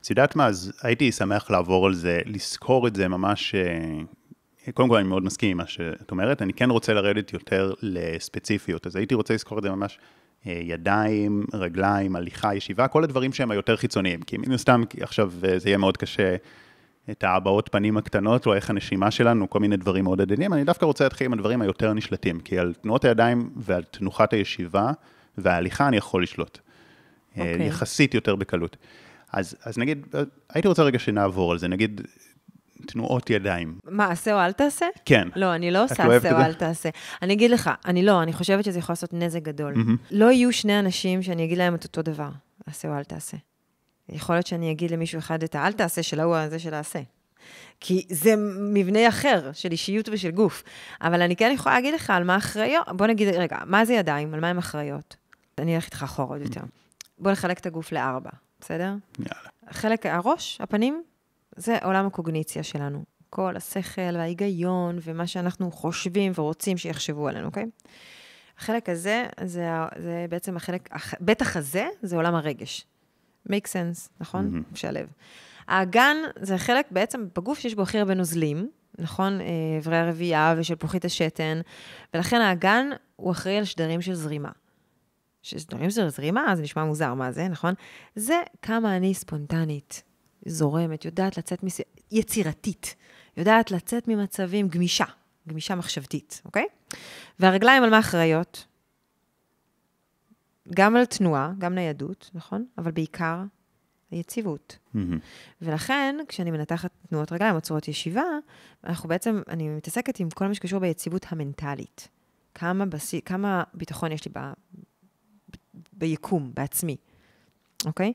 את יודעת מה, אז הייתי שמח לעבור על זה, לזכור את זה ממש, אה, קודם כל אני מאוד מסכים עם מה שאת אומרת, אני כן רוצה לרדת יותר לספציפיות, אז הייתי רוצה לזכור את זה ממש ידיים, רגליים, הליכה, ישיבה, כל הדברים שהם היותר חיצוניים, כי מן הסתם עכשיו אה, זה יהיה מאוד קשה, את ההבעות פנים הקטנות, או איך הנשימה שלנו, כל מיני דברים מאוד עדינים, אני דווקא רוצה להתחיל עם הדברים היותר נשלטים, כי על תנועות הידיים ועל תנוחת הישיבה וההליכה אני יכול לשלוט. Okay. אוקיי. יחסית יותר בקלות. אז, אז נגיד, הייתי רוצה רגע שנעבור על זה, נגיד תנועות ידיים. מה, עשה או אל תעשה? כן. לא, אני לא עושה עשה או? אל תעשה. אני אגיד לך, אני לא, אני חושבת שזה יכול לעשות נזק גדול. מהמם. לא יהיו שני אנשים שאני אגיד להם את אותו דבר, עשה או אל תעשה. יכול להיות שאני אגיד למישהו אחד את האל תעשה של ההוא הזה של העשה. כי זה מבנה אחר של אישיות ושל גוף. אבל אני כן יכולה להגיד לך על מה אחראיות. בוא נגיד, רגע, מה זה ידיים? על מה הן אחראיות? אני אלך איתך אחורה עוד יותר. בוא נחלק את הגוף לארבע, בסדר? יאללה. חלק, הראש, הפנים, זה עולם הקוגניציה שלנו. כל השכל וההיגיון ומה שאנחנו חושבים ורוצים שיחשבו עלינו, אוקיי? החלק הזה, זה, זה בעצם החלק, הח- בטח הזה, זה עולם הרגש. make sense, נכון? מהמם. משלב. האגן זה חלק בעצם בגוף שיש בו הכי הרבה נוזלים, נכון? אה, אברי הרבייה ושלפוחית השתן, ולכן האגן הוא אחראי על שדרים של זרימה. שדרים של זרימה, זה נשמע מוזר, מה זה, נכון? זה כמה אני ספונטנית, זורמת, יודעת לצאת, מס... יצירתית, יודעת לצאת ממצבים גמישה, גמישה מחשבתית, אוקיי? והרגליים על מה אחראיות? גם על תנועה, גם ניידות, נכון? אבל בעיקר היציבות. מהמם. ולכן, כשאני מנתחת תנועות רגליים או צורות ישיבה, אנחנו בעצם, אני מתעסקת עם כל מה שקשור ביציבות המנטלית. כמה, בסי, כמה ביטחון יש לי ב, ב, ביקום, בעצמי, אוקיי?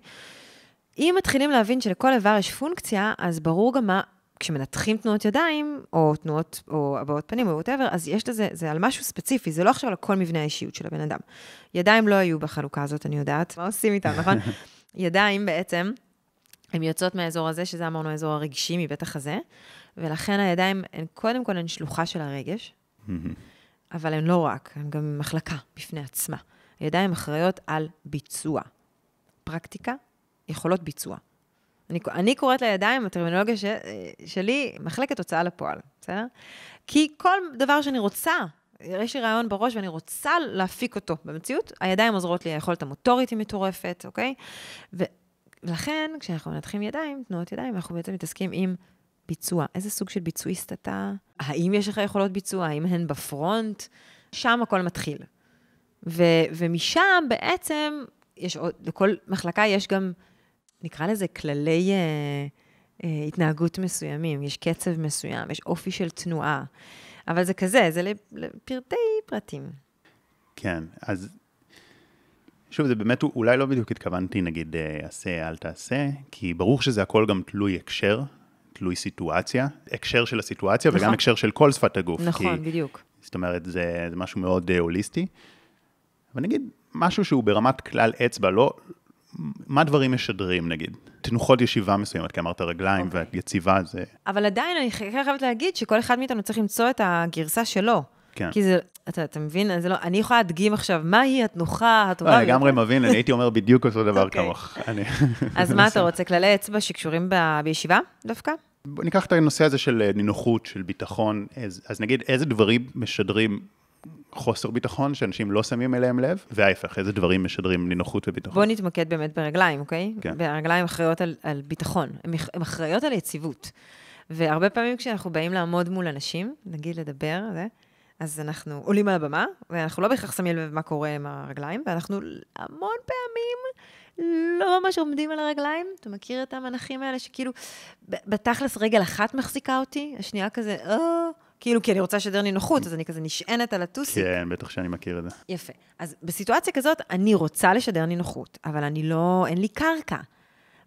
אם מתחילים להבין שלכל איבר יש פונקציה, אז ברור גם מה, כשמנתחים תנועות ידיים, או תנועות, או הבעות פנים, או וואטאבר, אז יש לזה, זה על משהו ספציפי, זה לא עכשיו על כל מבנה האישיות של הבן אדם. ידיים לא היו בחלוקה הזאת, אני יודעת. מה עושים איתם, נכון? ידיים בעצם, הן יוצאות מהאזור הזה, שזה אמרנו האזור הרגשי מבית החזה, ולכן הידיים הן קודם כל הן שלוחה של הרגש, מהמם. אבל הן לא רק, הן גם מחלקה בפני עצמה. הידיים אחראיות על ביצוע. פרקטיקה, יכולות ביצוע. אני, אני קוראת לידיים, הטרמינולוגיה ש, שלי, מחלקת הוצאה לפועל, בסדר? כי כל דבר שאני רוצה, יש לי רעיון בראש ואני רוצה להפיק אותו במציאות, הידיים עוזרות לי, היכולת המוטורית היא מטורפת, אוקיי? ולכן, כשאנחנו מנתחים ידיים, תנועות ידיים, אנחנו בעצם מתעסקים עם ביצוע. איזה סוג של ביצועיסט אתה? האם יש לך יכולות ביצוע? האם הן בפרונט? שם הכל מתחיל. ו, ומשם בעצם, יש עוד, לכל מחלקה יש גם, נקרא לזה כללי אה, אה, התנהגות מסוימים. יש קצב מסוים, יש אופי של תנועה. אבל זה כזה, זה לפרטי פרטים. כן, אז שוב, זה באמת, אולי לא בדיוק התכוונתי, נגיד, אה, עשה, אל תעשה, כי ברור שזה הכל גם תלוי הקשר, תלוי סיטואציה, הקשר של הסיטואציה נכון. וגם הקשר של כל שפת הגוף. נכון, כי, בדיוק. זאת אומרת, זה, זה משהו מאוד אה, הוליסטי. אבל נגיד, משהו שהוא ברמת כלל אצבע, לא... מה דברים משדרים, נגיד? תנוחות ישיבה מסוימת, כי אמרת רגליים אוקיי. ויציבה זה... אבל עדיין, אני חייבת להגיד שכל אחד מאיתנו צריך למצוא את הגרסה שלו. כן. כי זה, אתה, אתה מבין? זה לא, אני יכולה להדגים עכשיו, מהי התנוחה הטובה לא, ביותר? לגמרי מבין, אני הייתי אומר בדיוק אותו דבר אוקיי. כמוך. אני- אז מה אתה רוצה, כללי אצבע שקשורים ב, בישיבה דווקא? ניקח את הנושא הזה של אה, נינוחות, של ביטחון, אז, אז נגיד איזה דברים משדרים חוסר ביטחון, שאנשים לא שמים אליהם לב, וההפך, איזה דברים משדרים נינוחות וביטחון. בוא נתמקד באמת ברגליים, אוקיי? כן. ברגליים אחראיות על, על ביטחון, הן אחראיות על יציבות. והרבה פעמים כשאנחנו באים לעמוד מול אנשים, נגיד לדבר, זה, אז אנחנו עולים על הבמה, ואנחנו לא בהכרח שמים לב מה קורה עם הרגליים, ואנחנו המון פעמים לא ממש עומדים על הרגליים. אתה מכיר את המנחים האלה שכאילו, בתכלס רגל אחת מחזיקה אותי, השנייה כזה, אה, כאילו, כי אני רוצה לשדר נינוחות, אז אני כזה נשענת על הטוסיק. כן, בטח שאני מכיר את זה. יפה. אז בסיטואציה כזאת, אני רוצה לשדר נינוחות, אבל אני לא, אין לי קרקע.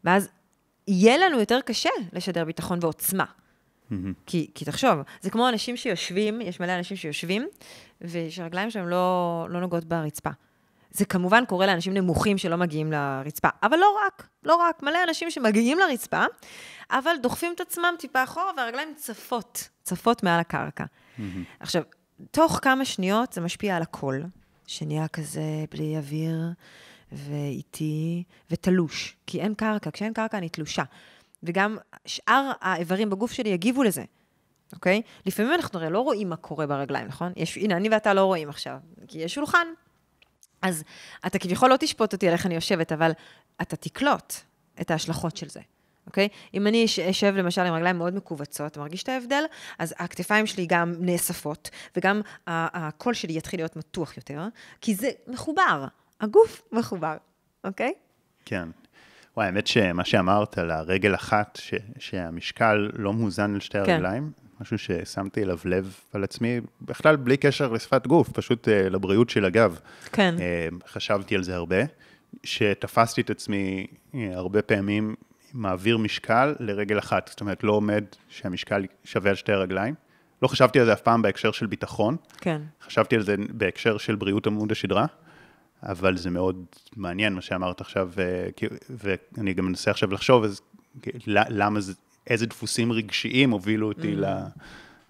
ואז יהיה לנו יותר קשה לשדר ביטחון ועוצמה. כי, כי תחשוב, זה כמו אנשים שיושבים, יש מלא אנשים שיושבים, ושהרגליים שלהם לא, לא נוגעות ברצפה. זה כמובן קורה לאנשים נמוכים שלא מגיעים לרצפה, אבל לא רק, לא רק, מלא אנשים שמגיעים לרצפה, אבל דוחפים את עצמם טיפה אחורה והרגליים צפות, צפות מעל הקרקע. Mm-hmm. עכשיו, תוך כמה שניות זה משפיע על הכל, שנהיה כזה בלי אוויר ואיטי ותלוש, כי אין קרקע, כשאין קרקע אני תלושה. וגם שאר האיברים בגוף שלי יגיבו לזה, אוקיי? לפעמים אנחנו הרי לא רואים מה קורה ברגליים, נכון? יש, הנה, אני ואתה לא רואים עכשיו, כי יש שולחן. אז אתה כביכול לא תשפוט אותי על איך אני יושבת, אבל אתה תקלוט את ההשלכות של זה. אוקיי? אם אני אשב למשל עם רגליים מאוד מכווצות, מרגיש את ההבדל? אז הכתפיים שלי גם נאספות, וגם הקול שלי יתחיל להיות מתוח יותר, כי זה מחובר, הגוף מחובר, אוקיי? כן. וואי, האמת שמה שאמרת על הרגל אחת, ש, שהמשקל לא מוזן על שתי כן. הרגליים, משהו ששמתי אליו לב על עצמי, בכלל בלי קשר לשפת גוף, פשוט uh, לבריאות של הגב. כן. Uh, חשבתי על זה הרבה, שתפסתי את עצמי uh, הרבה פעמים מעביר משקל לרגל אחת, זאת אומרת, לא עומד שהמשקל שווה על שתי הרגליים. לא חשבתי על זה אף פעם בהקשר של ביטחון. כן. חשבתי על זה בהקשר של בריאות עמוד השדרה. אבל זה מאוד מעניין מה שאמרת עכשיו, ואני גם מנסה עכשיו לחשוב אז, למה זה, איזה דפוסים רגשיים הובילו אותי mm.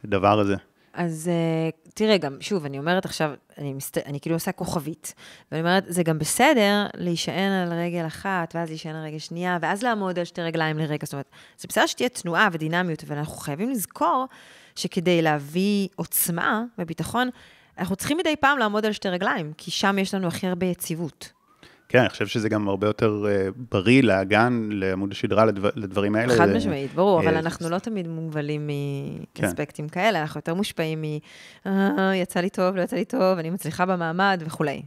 לדבר הזה. אז uh, תראה, גם, שוב, אני אומרת עכשיו, אני, מסת... אני כאילו עושה כוכבית, ואני אומרת, זה גם בסדר להישען על רגל אחת, ואז להישען על רגל שנייה, ואז לעמוד על שתי רגליים לרגע. זאת אומרת, זה בסדר שתהיה תנועה ודינמיות, אבל אנחנו חייבים לזכור שכדי להביא עוצמה וביטחון, אנחנו צריכים מדי פעם לעמוד על שתי רגליים, כי שם יש לנו הכי הרבה יציבות. כן, אני חושב שזה גם הרבה יותר uh, בריא לאגן, לעמוד השדרה, לדבר, לדברים האלה. חד משמעית, ברור, אבל אנחנו לא תמיד מוגבלים כן. מאספקטים כן. כאלה, אנחנו יותר מושפעים מ... אה, יצא לי טוב, לא יצא לי טוב, אני מצליחה במעמד וכולי.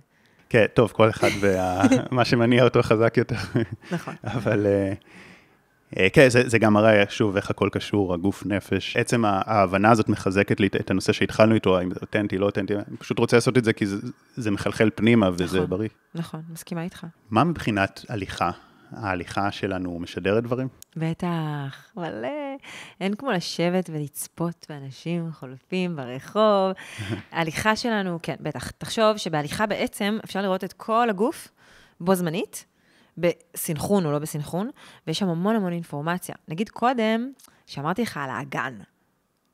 כן, טוב, כל אחד ומה שמניע אותו חזק יותר. נכון. אבל... אה, כן, זה, זה גם מראה שוב איך הכל קשור, הגוף נפש. עצם ההבנה הזאת מחזקת לי את הנושא שהתחלנו איתו, האם זה אותנטי, לא אותנטי, אני פשוט רוצה לעשות את זה כי זה, זה מחלחל פנימה וזה נכון, בריא. נכון, מסכימה איתך. מה מבחינת הליכה? ההליכה שלנו משדרת דברים? בטח, מלא. אין כמו לשבת ולצפות באנשים חולפים ברחוב. ההליכה שלנו, כן, בטח. תחשוב שבהליכה בעצם אפשר לראות את כל הגוף בו זמנית. בסינכרון או לא בסינכרון, ויש שם המון המון אינפורמציה. נגיד קודם, שאמרתי לך על האגן.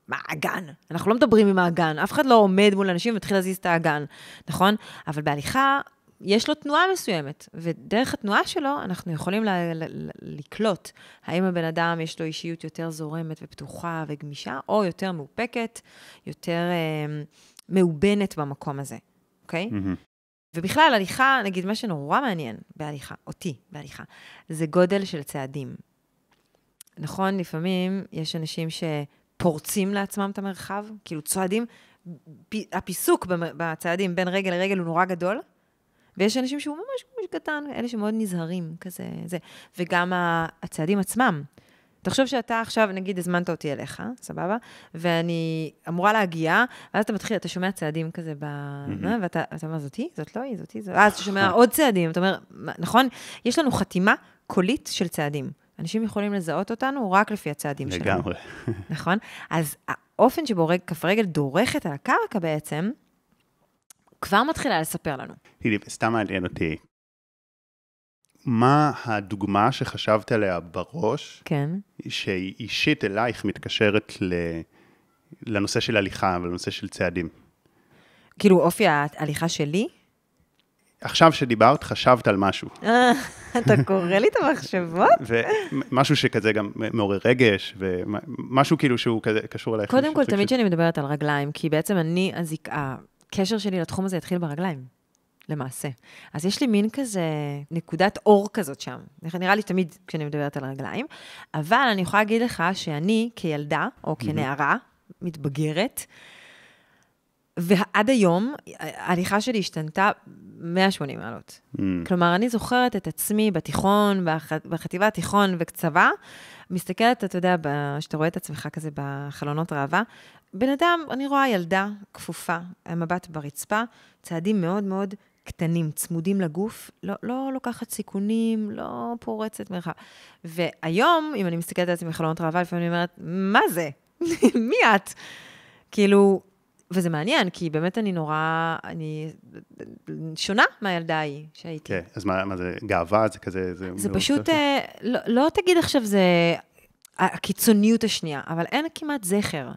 מה האגן? אנחנו לא מדברים עם האגן, אף אחד לא עומד מול אנשים ומתחיל להזיז את האגן, נכון? אבל בהליכה, יש לו תנועה מסוימת, ודרך התנועה שלו אנחנו יכולים ל- ל- ל- לקלוט האם הבן אדם יש לו אישיות יותר זורמת ופתוחה וגמישה, או יותר מאופקת, יותר אה, מאובנת במקום הזה, אוקיי? Mm-hmm. ובכלל, הליכה, נגיד, מה שנורא מעניין בהליכה, אותי בהליכה, זה גודל של צעדים. נכון, לפעמים יש אנשים שפורצים לעצמם את המרחב, כאילו צועדים, הפיסוק בצעדים בין רגל לרגל הוא נורא גדול, ויש אנשים שהוא ממש ממש קטן, אלה שמאוד נזהרים, כזה, זה. וגם הצעדים עצמם. תחשוב שאתה עכשיו, נגיד, הזמנת אותי אליך, סבבה? ואני אמורה להגיע, ואז אתה מתחיל, אתה שומע צעדים כזה ב... Mm-hmm. ואתה אומר, זאתי? זאת לא היא, זאתי, זאת... ואז אתה שומע עוד צעדים, אתה אומר, נכון? יש לנו חתימה קולית של צעדים. אנשים יכולים לזהות אותנו רק לפי הצעדים שלנו. לגמרי. נכון? אז האופן שבו כף רגל דורכת על הקרקע בעצם, כבר מתחילה לספר לנו. תראי, סתם מעניין אותי, מה הדוגמה שחשבת עליה בראש, כן. שהיא אישית אלייך מתקשרת ל... לנושא של הליכה ולנושא של צעדים? כאילו אופי ההליכה שלי? עכשיו שדיברת, חשבת על משהו. אה, אתה קורא לי את המחשבות? ומשהו שכזה גם מעורר רגש, ומשהו כאילו שהוא כזה קשור אלייך. קודם כל, תמיד כשאני מדברת על רגליים, כי בעצם אני, הקשר שלי לתחום הזה התחיל ברגליים. למעשה. אז יש לי מין כזה נקודת אור כזאת שם. נראה לי תמיד כשאני מדברת על רגליים, אבל אני יכולה להגיד לך שאני כילדה, או כנערה, מתבגרת, ועד היום, ההליכה שלי השתנתה 180 מעלות. Mm. כלומר, אני זוכרת את עצמי בתיכון, בח... בחטיבה התיכון וצבא, מסתכלת, אתה יודע, שאתה רואה את עצמך כזה בחלונות ראווה, בן אדם, אני רואה ילדה כפופה, המבט ברצפה, צעדים מאוד מאוד קטנים, צמודים לגוף, לא, לא לוקחת סיכונים, לא פורצת מרחב. והיום, אם אני מסתכלת על עצמי בחלונות ראווה, לפעמים אני אומרת, מה זה? מי את? כאילו, וזה מעניין, כי באמת אני נורא, אני שונה מהילדה ההיא שהייתי. כן, אז מה, מה זה, גאווה? זה כזה... זה, זה פשוט, אה, לא, לא תגיד עכשיו זה הקיצוניות השנייה, אבל אין כמעט זכר.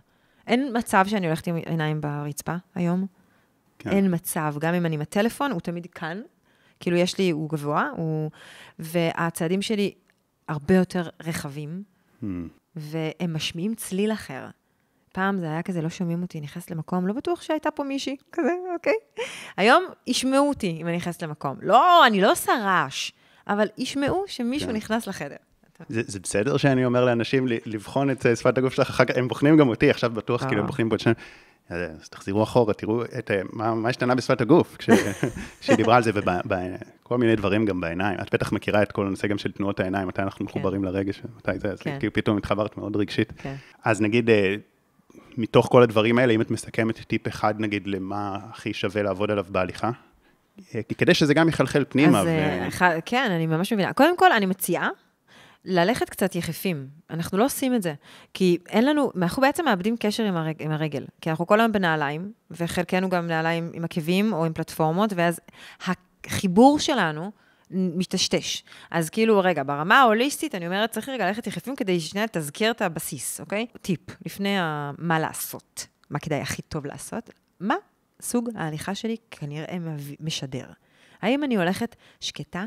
אין מצב שאני הולכת עם עיניים ברצפה היום. כן. אין מצב. גם אם אני עם הטלפון, הוא תמיד כאן. כאילו, יש לי, הוא גבוה, הוא... והצעדים שלי הרבה יותר רחבים, hmm. והם משמיעים צליל אחר. פעם זה היה כזה, לא שומעים אותי, נכנסת למקום, לא בטוח שהייתה פה מישהי, כזה, אוקיי? היום ישמעו אותי אם אני נכנסת למקום. לא, אני לא עושה רעש, אבל ישמעו שמישהו כן. נכנס לחדר. זה, זה בסדר שאני אומר לאנשים לבחון את אה, שפת הגוף שלך אחר כך, הם בוחנים גם אותי, עכשיו בטוח, כאילו הם. בוחנים פה את שניהם. אז תחזירו אחורה, תראו את, אה, מה, מה השתנה בשפת הגוף, כשהיא דיברה על זה, וכל מיני דברים גם בעיניים. את בטח מכירה את כל הנושא גם של תנועות העיניים, מתי אנחנו כן. מחוברים לרגש, מתי זה, אז כן. כאילו פתאום התחברת מאוד רגשית. כן. אז נגיד, מתוך כל הדברים האלה, אם את מסכמת טיפ אחד, נגיד, למה הכי שווה לעבוד עליו בהליכה? כי כדי שזה גם יחלחל פנימה. אז ו... כן, אני ממש מבינה. קודם כל, אני מציעה ללכת קצת יחפים. אנחנו לא עושים את זה. כי אין לנו, אנחנו בעצם מאבדים קשר עם, הרג, עם הרגל. כי אנחנו כל היום בנעליים, וחלקנו גם נעליים עם עקבים או עם פלטפורמות, ואז החיבור שלנו משתשתש. אז כאילו, רגע, ברמה ההוליסטית, אני אומרת, צריך רגע ללכת יחפים כדי שנייה תזכיר את הבסיס, אוקיי? טיפ, לפני ה... מה לעשות, מה כדאי הכי טוב לעשות, מה סוג ההליכה שלי כנראה משדר. האם אני הולכת שקטה?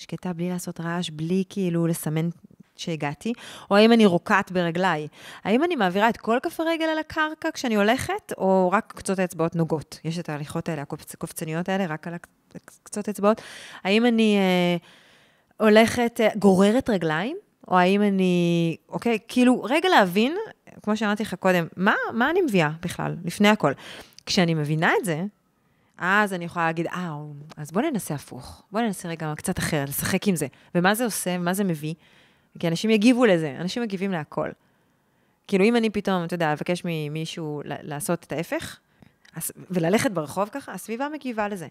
שקטה בלי לעשות רעש, בלי כאילו לסמן שהגעתי, או האם אני רוקעת ברגליי? האם אני מעבירה את כל כף הרגל על הקרקע כשאני הולכת, או רק קצות האצבעות נוגות? יש את ההליכות האלה, הקופצניות האלה, רק על קצות האצבעות. האם אני אה, הולכת, אה, גוררת רגליים? או האם אני, אוקיי, כאילו, רגע להבין, כמו שאמרתי לך קודם, מה, מה אני מביאה בכלל, לפני הכל. כשאני מבינה את זה, אז אני יכולה להגיד, אה, אז בוא ננסה הפוך. בוא ננסה רגע קצת אחר, לשחק עם זה. ומה זה עושה, מה זה מביא? כי אנשים יגיבו לזה, אנשים מגיבים להכל. כאילו, אם אני פתאום, אתה יודע, אבקש ממישהו לעשות את ההפך, וללכת ברחוב ככה, הסביבה מגיבה לזה.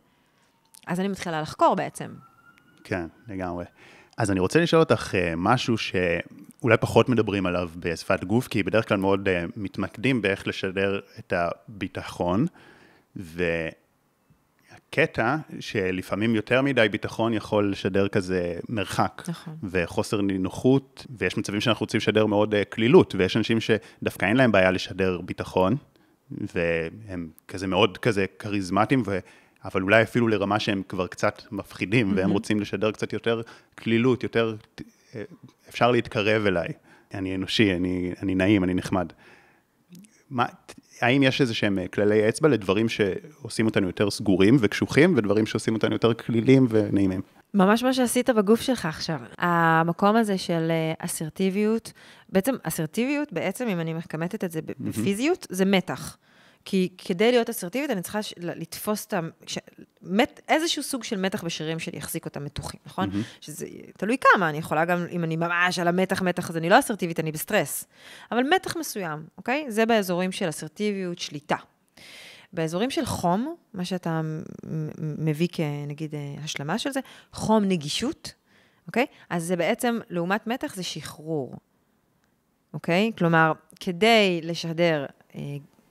אז אני מתחילה לחקור בעצם. כן, לגמרי. אז אני רוצה לשאול אותך uh, משהו שאולי פחות מדברים עליו בשפת גוף, כי בדרך כלל מאוד uh, מתמקדים באיך לשדר את הביטחון, ו... קטע שלפעמים יותר מדי ביטחון יכול לשדר כזה מרחק. נכון. וחוסר נינוחות, ויש מצבים שאנחנו רוצים לשדר מאוד אה, קלילות, ויש אנשים שדווקא אין להם בעיה לשדר ביטחון, והם כזה מאוד כזה כריזמטיים, ו... אבל אולי אפילו לרמה שהם כבר קצת מפחידים, mm-hmm. והם רוצים לשדר קצת יותר קלילות, יותר... אה, אפשר להתקרב אליי. אני אנושי, אני, אני נעים, אני נחמד. מה, האם יש איזה שהם אה, כללי אצבע לדברים שעושים אותנו יותר סגורים וקשוחים, ודברים שעושים אותנו יותר כלילים ונעימים? ממש מה שעשית בגוף שלך עכשיו. המקום הזה של אה, אסרטיביות, בעצם אסרטיביות, בעצם, אם אני מכמתת את זה בפיזיות, זה מתח. כי כדי להיות אסרטיבית, אני צריכה לתפוס את ה... מת, איזשהו סוג של מתח בשרירים שלי יחזיק אותם מתוחים, נכון? Mm-hmm. שזה תלוי כמה, אני יכולה גם, אם אני ממש על המתח, מתח, אז אני לא אסרטיבית, אני בסטרס. אבל מתח מסוים, אוקיי? זה באזורים של אסרטיביות, שליטה. באזורים של חום, מה שאתה מביא כנגיד אה, השלמה של זה, חום נגישות, אוקיי? אז זה בעצם, לעומת מתח, זה שחרור, אוקיי? כלומר, כדי לשדר אה,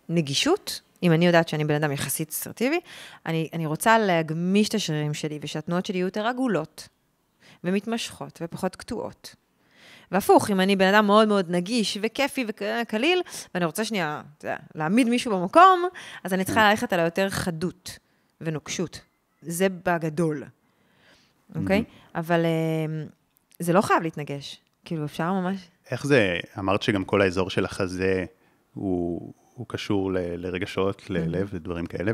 נגישות, אם אני יודעת שאני בן אדם יחסית אסרטיבי, אני, אני רוצה להגמיש את השרירים שלי ושהתנועות שלי יהיו יותר עגולות ומתמשכות ופחות קטועות. והפוך, אם אני בן אדם מאוד מאוד נגיש וכיפי וקליל, ואני רוצה שנייה, אתה יודע, להעמיד מישהו במקום, אז אני צריכה ללכת על היותר חדות ונוקשות. זה בגדול, אוקיי? Okay? אבל uh, זה לא חייב להתנגש. כאילו, אפשר ממש... איך זה, אמרת שגם כל האזור של החזה הוא, הוא קשור ל, לרגשות, ללב ודברים כאלה.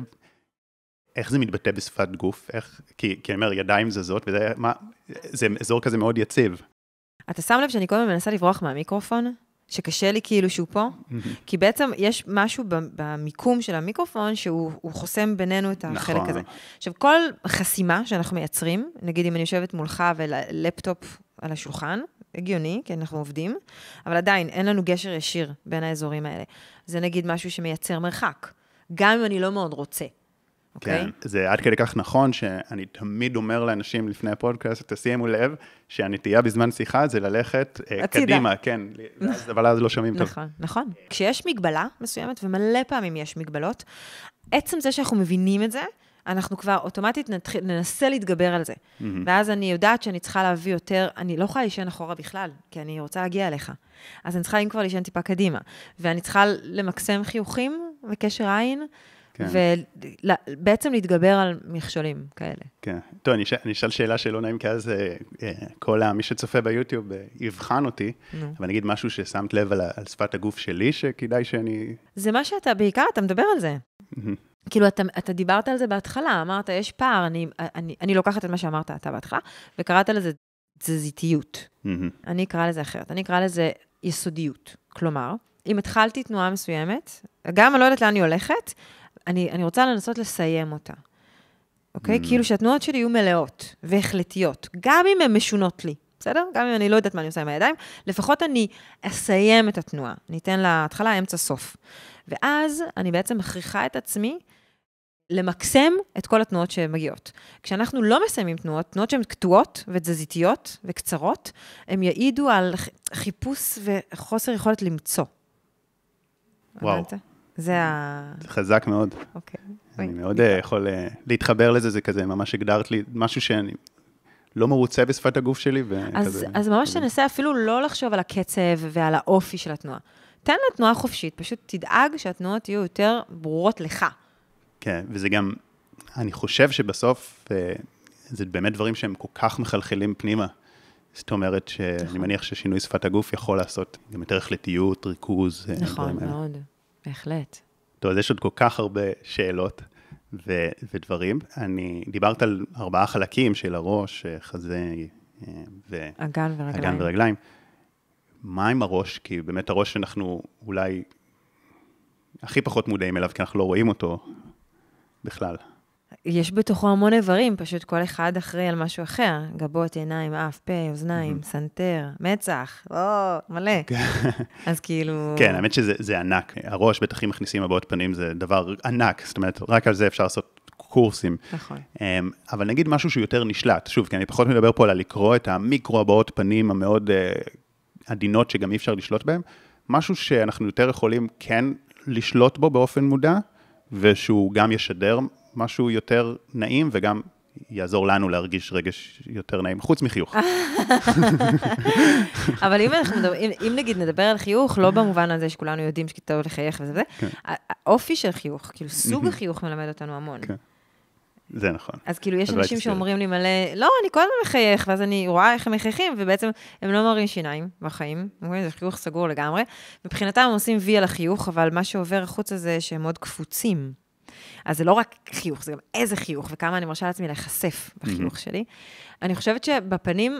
איך זה מתבטא בשפת גוף? איך, כי, כי אני אומר, ידיים זזות, וזה מה, זה אזור כזה מאוד יציב. אתה שם לב שאני כל הזמן מנסה לברוח מהמיקרופון? שקשה לי כאילו שהוא פה, כי בעצם יש משהו במיקום של המיקרופון שהוא הוא חוסם בינינו את החלק נכון. הזה. עכשיו, כל חסימה שאנחנו מייצרים, נגיד אם אני יושבת מולך ולפטופ על השולחן, הגיוני, כי אנחנו עובדים, אבל עדיין אין לנו גשר ישיר בין האזורים האלה. זה נגיד משהו שמייצר מרחק, גם אם אני לא מאוד רוצה, אוקיי? כן, זה עד כדי כך נכון, שאני תמיד אומר לאנשים לפני הפודקאסט, תשימו לב שהנטייה בזמן שיחה זה ללכת אה, הצידה. קדימה, כן, ואז- אבל אז לא שומעים טוב. נכון, נכון. כשיש מגבלה מסוימת, ומלא פעמים יש מגבלות, עצם זה שאנחנו מבינים את זה, אנחנו כבר אוטומטית נתחיל, ננסה להתגבר על זה. ואז אני יודעת שאני צריכה להביא יותר, אני לא יכולה להישן אחורה בכלל, כי אני רוצה להגיע אליך. אז אני צריכה אם כבר להישן טיפה קדימה. ואני צריכה למקסם חיוכים וקשר עין, כן. ובעצם להתגבר על מכשולים כאלה. כן. טוב, אני אשאל- אני אשאל שאלה שלא נעים, כי אז אה, אה, כל מי שצופה ביוטיוב אה, יבחן אותי, נו. אבל נגיד משהו ששמת לב על על שפת הגוף שלי, שכדאי שאני... זה מה שאתה, בעיקר אתה מדבר על זה. כאילו, אתה, אתה דיברת על זה בהתחלה, אמרת, יש פער, אני, אני, אני לוקחת את מה שאמרת אתה בהתחלה, וקראת לזה תזזיתיות. מהמם. אני אקרא לזה אחרת, אני אקרא לזה יסודיות. כלומר, אם התחלתי תנועה מסוימת, גם אני לא יודעת לאן אני הולכת, אני, אני רוצה לנסות לסיים אותה. אוקיי? Mm. כאילו שהתנועות שלי יהיו מלאות והחלטיות, גם אם הן משונות לי, בסדר? גם אם אני לא יודעת מה אני עושה עם הידיים, לפחות אני אסיים את התנועה. אני אתן לה התחלה, אמצע, סוף. ואז אני בעצם מכריחה את עצמי למקסם את כל התנועות שמגיעות. כשאנחנו לא מסיימים תנועות, תנועות שהן קטועות ותזזיתיות וקצרות, הן יעידו על חיפוש וחוסר יכולת למצוא. וואו. הבנת? זה ה... חזק מאוד. אוקיי. אני מאוד אה, יכול אה, להתחבר לזה, זה כזה, ממש הגדרת לי משהו שאני לא מרוצה בשפת הגוף שלי, אז, וכזה... אז ממש. תנסה אפילו לא לחשוב על הקצב ועל האופי של התנועה. תן לה תנועה חופשית, פשוט תדאג שהתנועות יהיו יותר ברורות לך. כן, וזה גם, אני חושב שבסוף, אה, זה באמת דברים שהם כל כך מחלחלים פנימה. זאת אומרת, שאני נכון. מניח ששינוי שפת הגוף יכול לעשות גם יותר החלטיות, ריכוז, אה, נכון, האלה. מאוד, בהחלט. טוב, אז יש עוד כל כך הרבה שאלות ו- ודברים. אני, דיברת על ארבעה חלקים של הראש, אה, חזה ו... אגן ורגליים. אגן ורגליים. מה עם הראש? כי באמת הראש שאנחנו אולי הכי פחות מודעים אליו, כי אנחנו לא רואים אותו בכלל. יש בתוכו המון איברים, פשוט כל אחד אחראי על משהו אחר. גבות, עיניים, אף, פה, אוזניים, סנטר, מצח, או, מלא. אז כאילו... כן, האמת שזה זה ענק. הראש, בטח אם מכניסים הבעות פנים, זה דבר ענק. זאת אומרת, רק על זה אפשר לעשות קורסים. נכון. אמ, אבל נגיד משהו שהוא יותר נשלט. שוב, כי אני פחות מדבר פה על לקרוא את המיקרו הבעות פנים המאוד אה, עדינות, שגם אי אפשר לשלוט בהן. משהו שאנחנו יותר יכולים כן לשלוט בו באופן מודע, ושהוא גם ישדר משהו יותר נעים, וגם יעזור לנו להרגיש רגש יותר נעים, חוץ מחיוך. אבל אם אנחנו מדבר, אם, אם נגיד נדבר על חיוך, לא במובן הזה שכולנו יודעים שכתוב לחייך וזה וזה, כן. האופי של חיוך, כאילו סוג החיוך מלמד אותנו המון. כן. זה נכון. אז כאילו, יש אז אנשים שאומרים לי מלא, לא, אני כל הזמן מחייך, ואז אני רואה איך הם מחייכים, ובעצם הם לא מראים שיניים בחיים, אוקיי? זה חיוך סגור לגמרי. מבחינתם הם עושים וי על החיוך, אבל מה שעובר החוצה זה שהם מאוד קפוצים. אז זה לא רק חיוך, זה גם איזה חיוך, וכמה אני מרשה לעצמי להיחשף בחיוך שלי. אני חושבת שבפנים,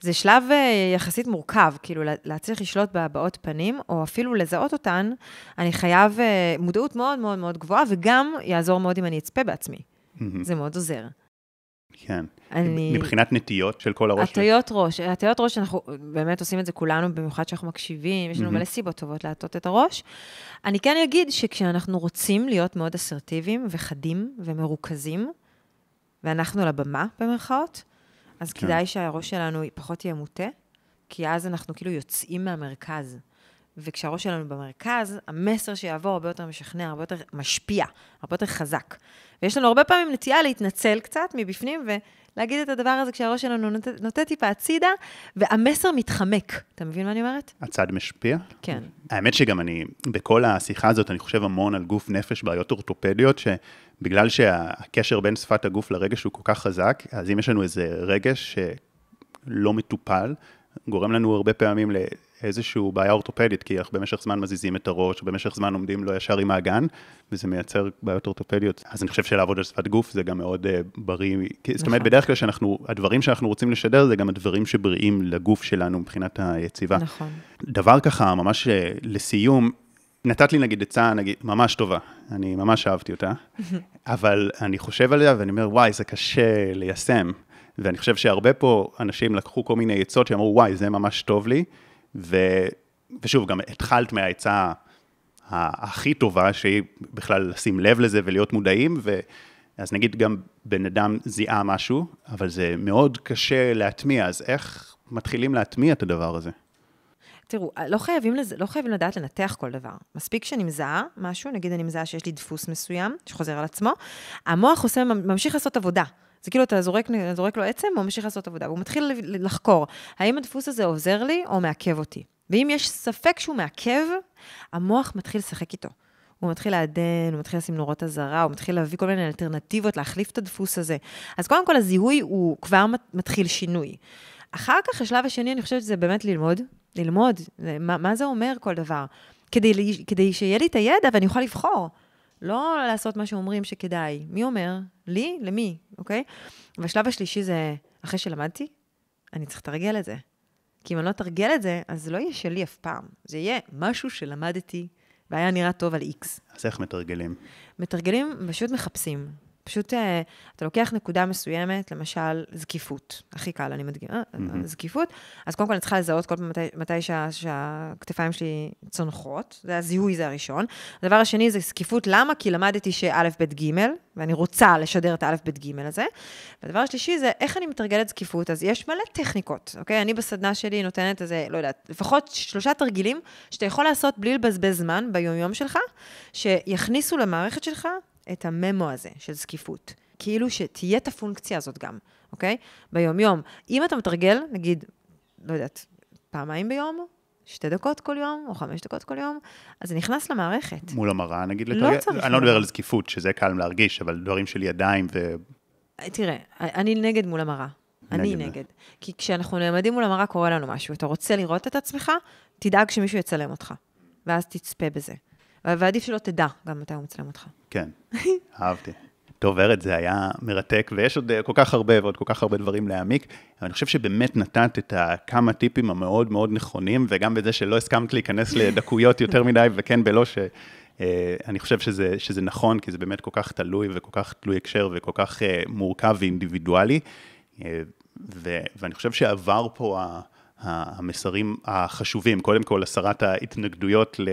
זה שלב אה, יחסית מורכב, כאילו לה- להצליח לשלוט בהבעות פנים, או אפילו לזהות אותן, אני חייב אה, מודעות מאוד מאוד מאוד גבוהה, וגם יעזור מאוד אם אני אצפה בעצמי. מהמם. זה מאוד עוזר. כן. אני... מבחינת נטיות של כל הראש. הטיות ראש, הטיות ראש, אנחנו באמת עושים את זה כולנו, במיוחד שאנחנו מקשיבים, יש לנו מהמם. מלא סיבות טובות להטות את הראש. אני כן אגיד שכשאנחנו רוצים להיות מאוד אסרטיביים וחדים ומרוכזים, ואנחנו על הבמה, במרכאות, אז כן. כדאי שהראש שלנו פחות יהיה מוטה, כי אז אנחנו כאילו יוצאים מהמרכז. וכשהראש שלנו במרכז, המסר שיעבור הרבה יותר משכנע, הרבה יותר משפיע, הרבה יותר חזק. ויש לנו הרבה פעמים נטייה להתנצל קצת מבפנים ולהגיד את הדבר הזה כשהראש שלנו נוטה, נוטה טיפה הצידה, והמסר מתחמק. אתה מבין מה אני אומרת? הצד משפיע? כן. האמת שגם אני, בכל השיחה הזאת, אני חושב המון על גוף נפש, בעיות אורתופדיות, שבגלל שהקשר בין שפת הגוף לרגש הוא כל כך חזק, אז אם יש לנו איזה רגש שלא מטופל, גורם לנו הרבה פעמים איזושהי בעיה אורתופדית, כי אנחנו במשך זמן מזיזים את הראש, במשך זמן עומדים לא ישר עם האגן, וזה מייצר בעיות אורתופדיות. אז אני חושב שלעבוד על שפת גוף זה גם מאוד uh, בריא. נכון. זאת אומרת, בדרך כלל שאנחנו, הדברים שאנחנו רוצים לשדר זה גם הדברים שבריאים לגוף שלנו מבחינת היציבה. נכון. דבר ככה, ממש לסיום, נתת לי נגיד עצה, נגיד, ממש טובה, אני ממש אהבתי אותה, אבל אני חושב עליה ואני אומר, וואי, זה קשה ליישם. ואני חושב שהרבה פה אנשים לקחו כל מיני עצות שאמרו, וואי, זה ממש טוב לי, ו... ושוב, גם התחלת מהעצה הכי טובה, שהיא בכלל לשים לב לזה ולהיות מודעים, ו... אז נגיד גם בן אדם זיהה משהו, אבל זה מאוד קשה להטמיע, אז איך מתחילים להטמיע את הדבר הזה? תראו, לא חייבים, לזה, לא חייבים לדעת לנתח כל דבר. מספיק שאני מזהה משהו, נגיד אני מזהה שיש לי דפוס מסוים, שחוזר על עצמו, המוח עושה, ממשיך לעשות עבודה. זה כאילו אתה זורק, זורק לו עצם, הוא ממשיך לעשות עבודה, והוא מתחיל לחקור, האם הדפוס הזה עוזר לי או מעכב אותי. ואם יש ספק שהוא מעכב, המוח מתחיל לשחק איתו. הוא מתחיל לעדן, הוא מתחיל לשים נורות אזהרה, הוא מתחיל להביא כל מיני אלטרנטיבות, להחליף את הדפוס הזה. אז קודם כל, הזיהוי הוא כבר מתחיל שינוי. אחר כך, השלב השני, אני חושבת שזה באמת ללמוד, ללמוד, מה, מה זה אומר כל דבר. כדי, כדי שיהיה לי את הידע ואני אוכל לבחור. לא לעשות מה שאומרים שכדאי. מי אומר? לי? למי? אוקיי? והשלב השלישי זה, אחרי שלמדתי, אני צריך לתרגל את זה. כי אם אני לא אתרגל את זה, אז זה לא יהיה שלי אף פעם. זה יהיה משהו שלמדתי והיה נראה טוב על איקס. אז איך מתרגלים? מתרגלים, פשוט מחפשים. פשוט אה, אתה לוקח נקודה מסוימת, למשל זקיפות, הכי קל, אני מדגימה, mm-hmm. זקיפות, אז קודם כל אני צריכה לזהות כל פעם מתי, מתי שה, שהכתפיים שלי צונחות, זה הזיהוי, זה הראשון. הדבר השני זה זקיפות, למה? כי למדתי שא', ב', ג', ואני רוצה לשדר את הא', ב', ג' הזה. והדבר השלישי זה איך אני מתרגלת זקיפות, אז יש מלא טכניקות, אוקיי? אני בסדנה שלי נותנת איזה, לא יודעת, לפחות שלושה תרגילים שאתה יכול לעשות בלי לבזבז זמן ביומיום שלך, שיכניסו למערכת שלך את הממו הזה של זקיפות. כאילו שתהיה את הפונקציה הזאת גם, אוקיי? ביום-יום. אם אתה מתרגל, נגיד, לא יודעת, פעמיים ביום, שתי דקות כל יום, או חמש דקות כל יום, אז זה נכנס למערכת. מול המראה, נגיד, לא לתרגל? צריך. אני לא מדבר על זקיפות, שזה קל להרגיש, אבל דברים של ידיים ו... תראה, אני נגד מול המראה. אני נגד. נגד. כי כשאנחנו נעמדים מול המראה, קורה לנו משהו. אתה רוצה לראות את עצמך, תדאג שמישהו יצלם אותך, ואז תצפה בזה. ועדיף שלא תדע גם מתי הוא מצלם אותך. כן, אהבתי. טוב, ארד, זה היה מרתק, ויש עוד אה, כל כך הרבה ועוד כל כך הרבה דברים להעמיק, אבל אני חושב שבאמת נתת את הכמה טיפים המאוד מאוד נכונים, וגם בזה שלא הסכמת להיכנס לדקויות יותר מדי, וכן בלא, שאני אה, חושב שזה, שזה נכון, כי זה באמת כל כך תלוי וכל כך תלוי הקשר וכל כך אה, מורכב ואינדיבידואלי, ו, ואני חושב שעבר פה המסרים החשובים, קודם כל הסרת ההתנגדויות ל...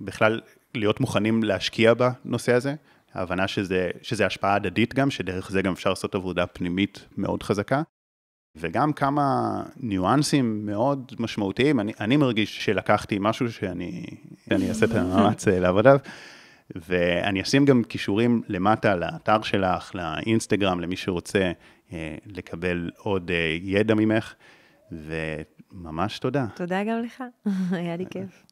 בכלל להיות מוכנים להשקיע בנושא הזה, ההבנה שזה, שזה השפעה הדדית גם, שדרך זה גם אפשר לעשות עבודה פנימית מאוד חזקה, וגם כמה ניואנסים מאוד משמעותיים, אני, אני מרגיש שלקחתי משהו שאני אני אעשה את המאמץ אה, לעבודה, ואני אשים גם כישורים למטה לאתר שלך, לאינסטגרם, למי שרוצה אה, לקבל עוד אה, ידע ממך, וממש תודה. תודה גם לך, היה לי כיף.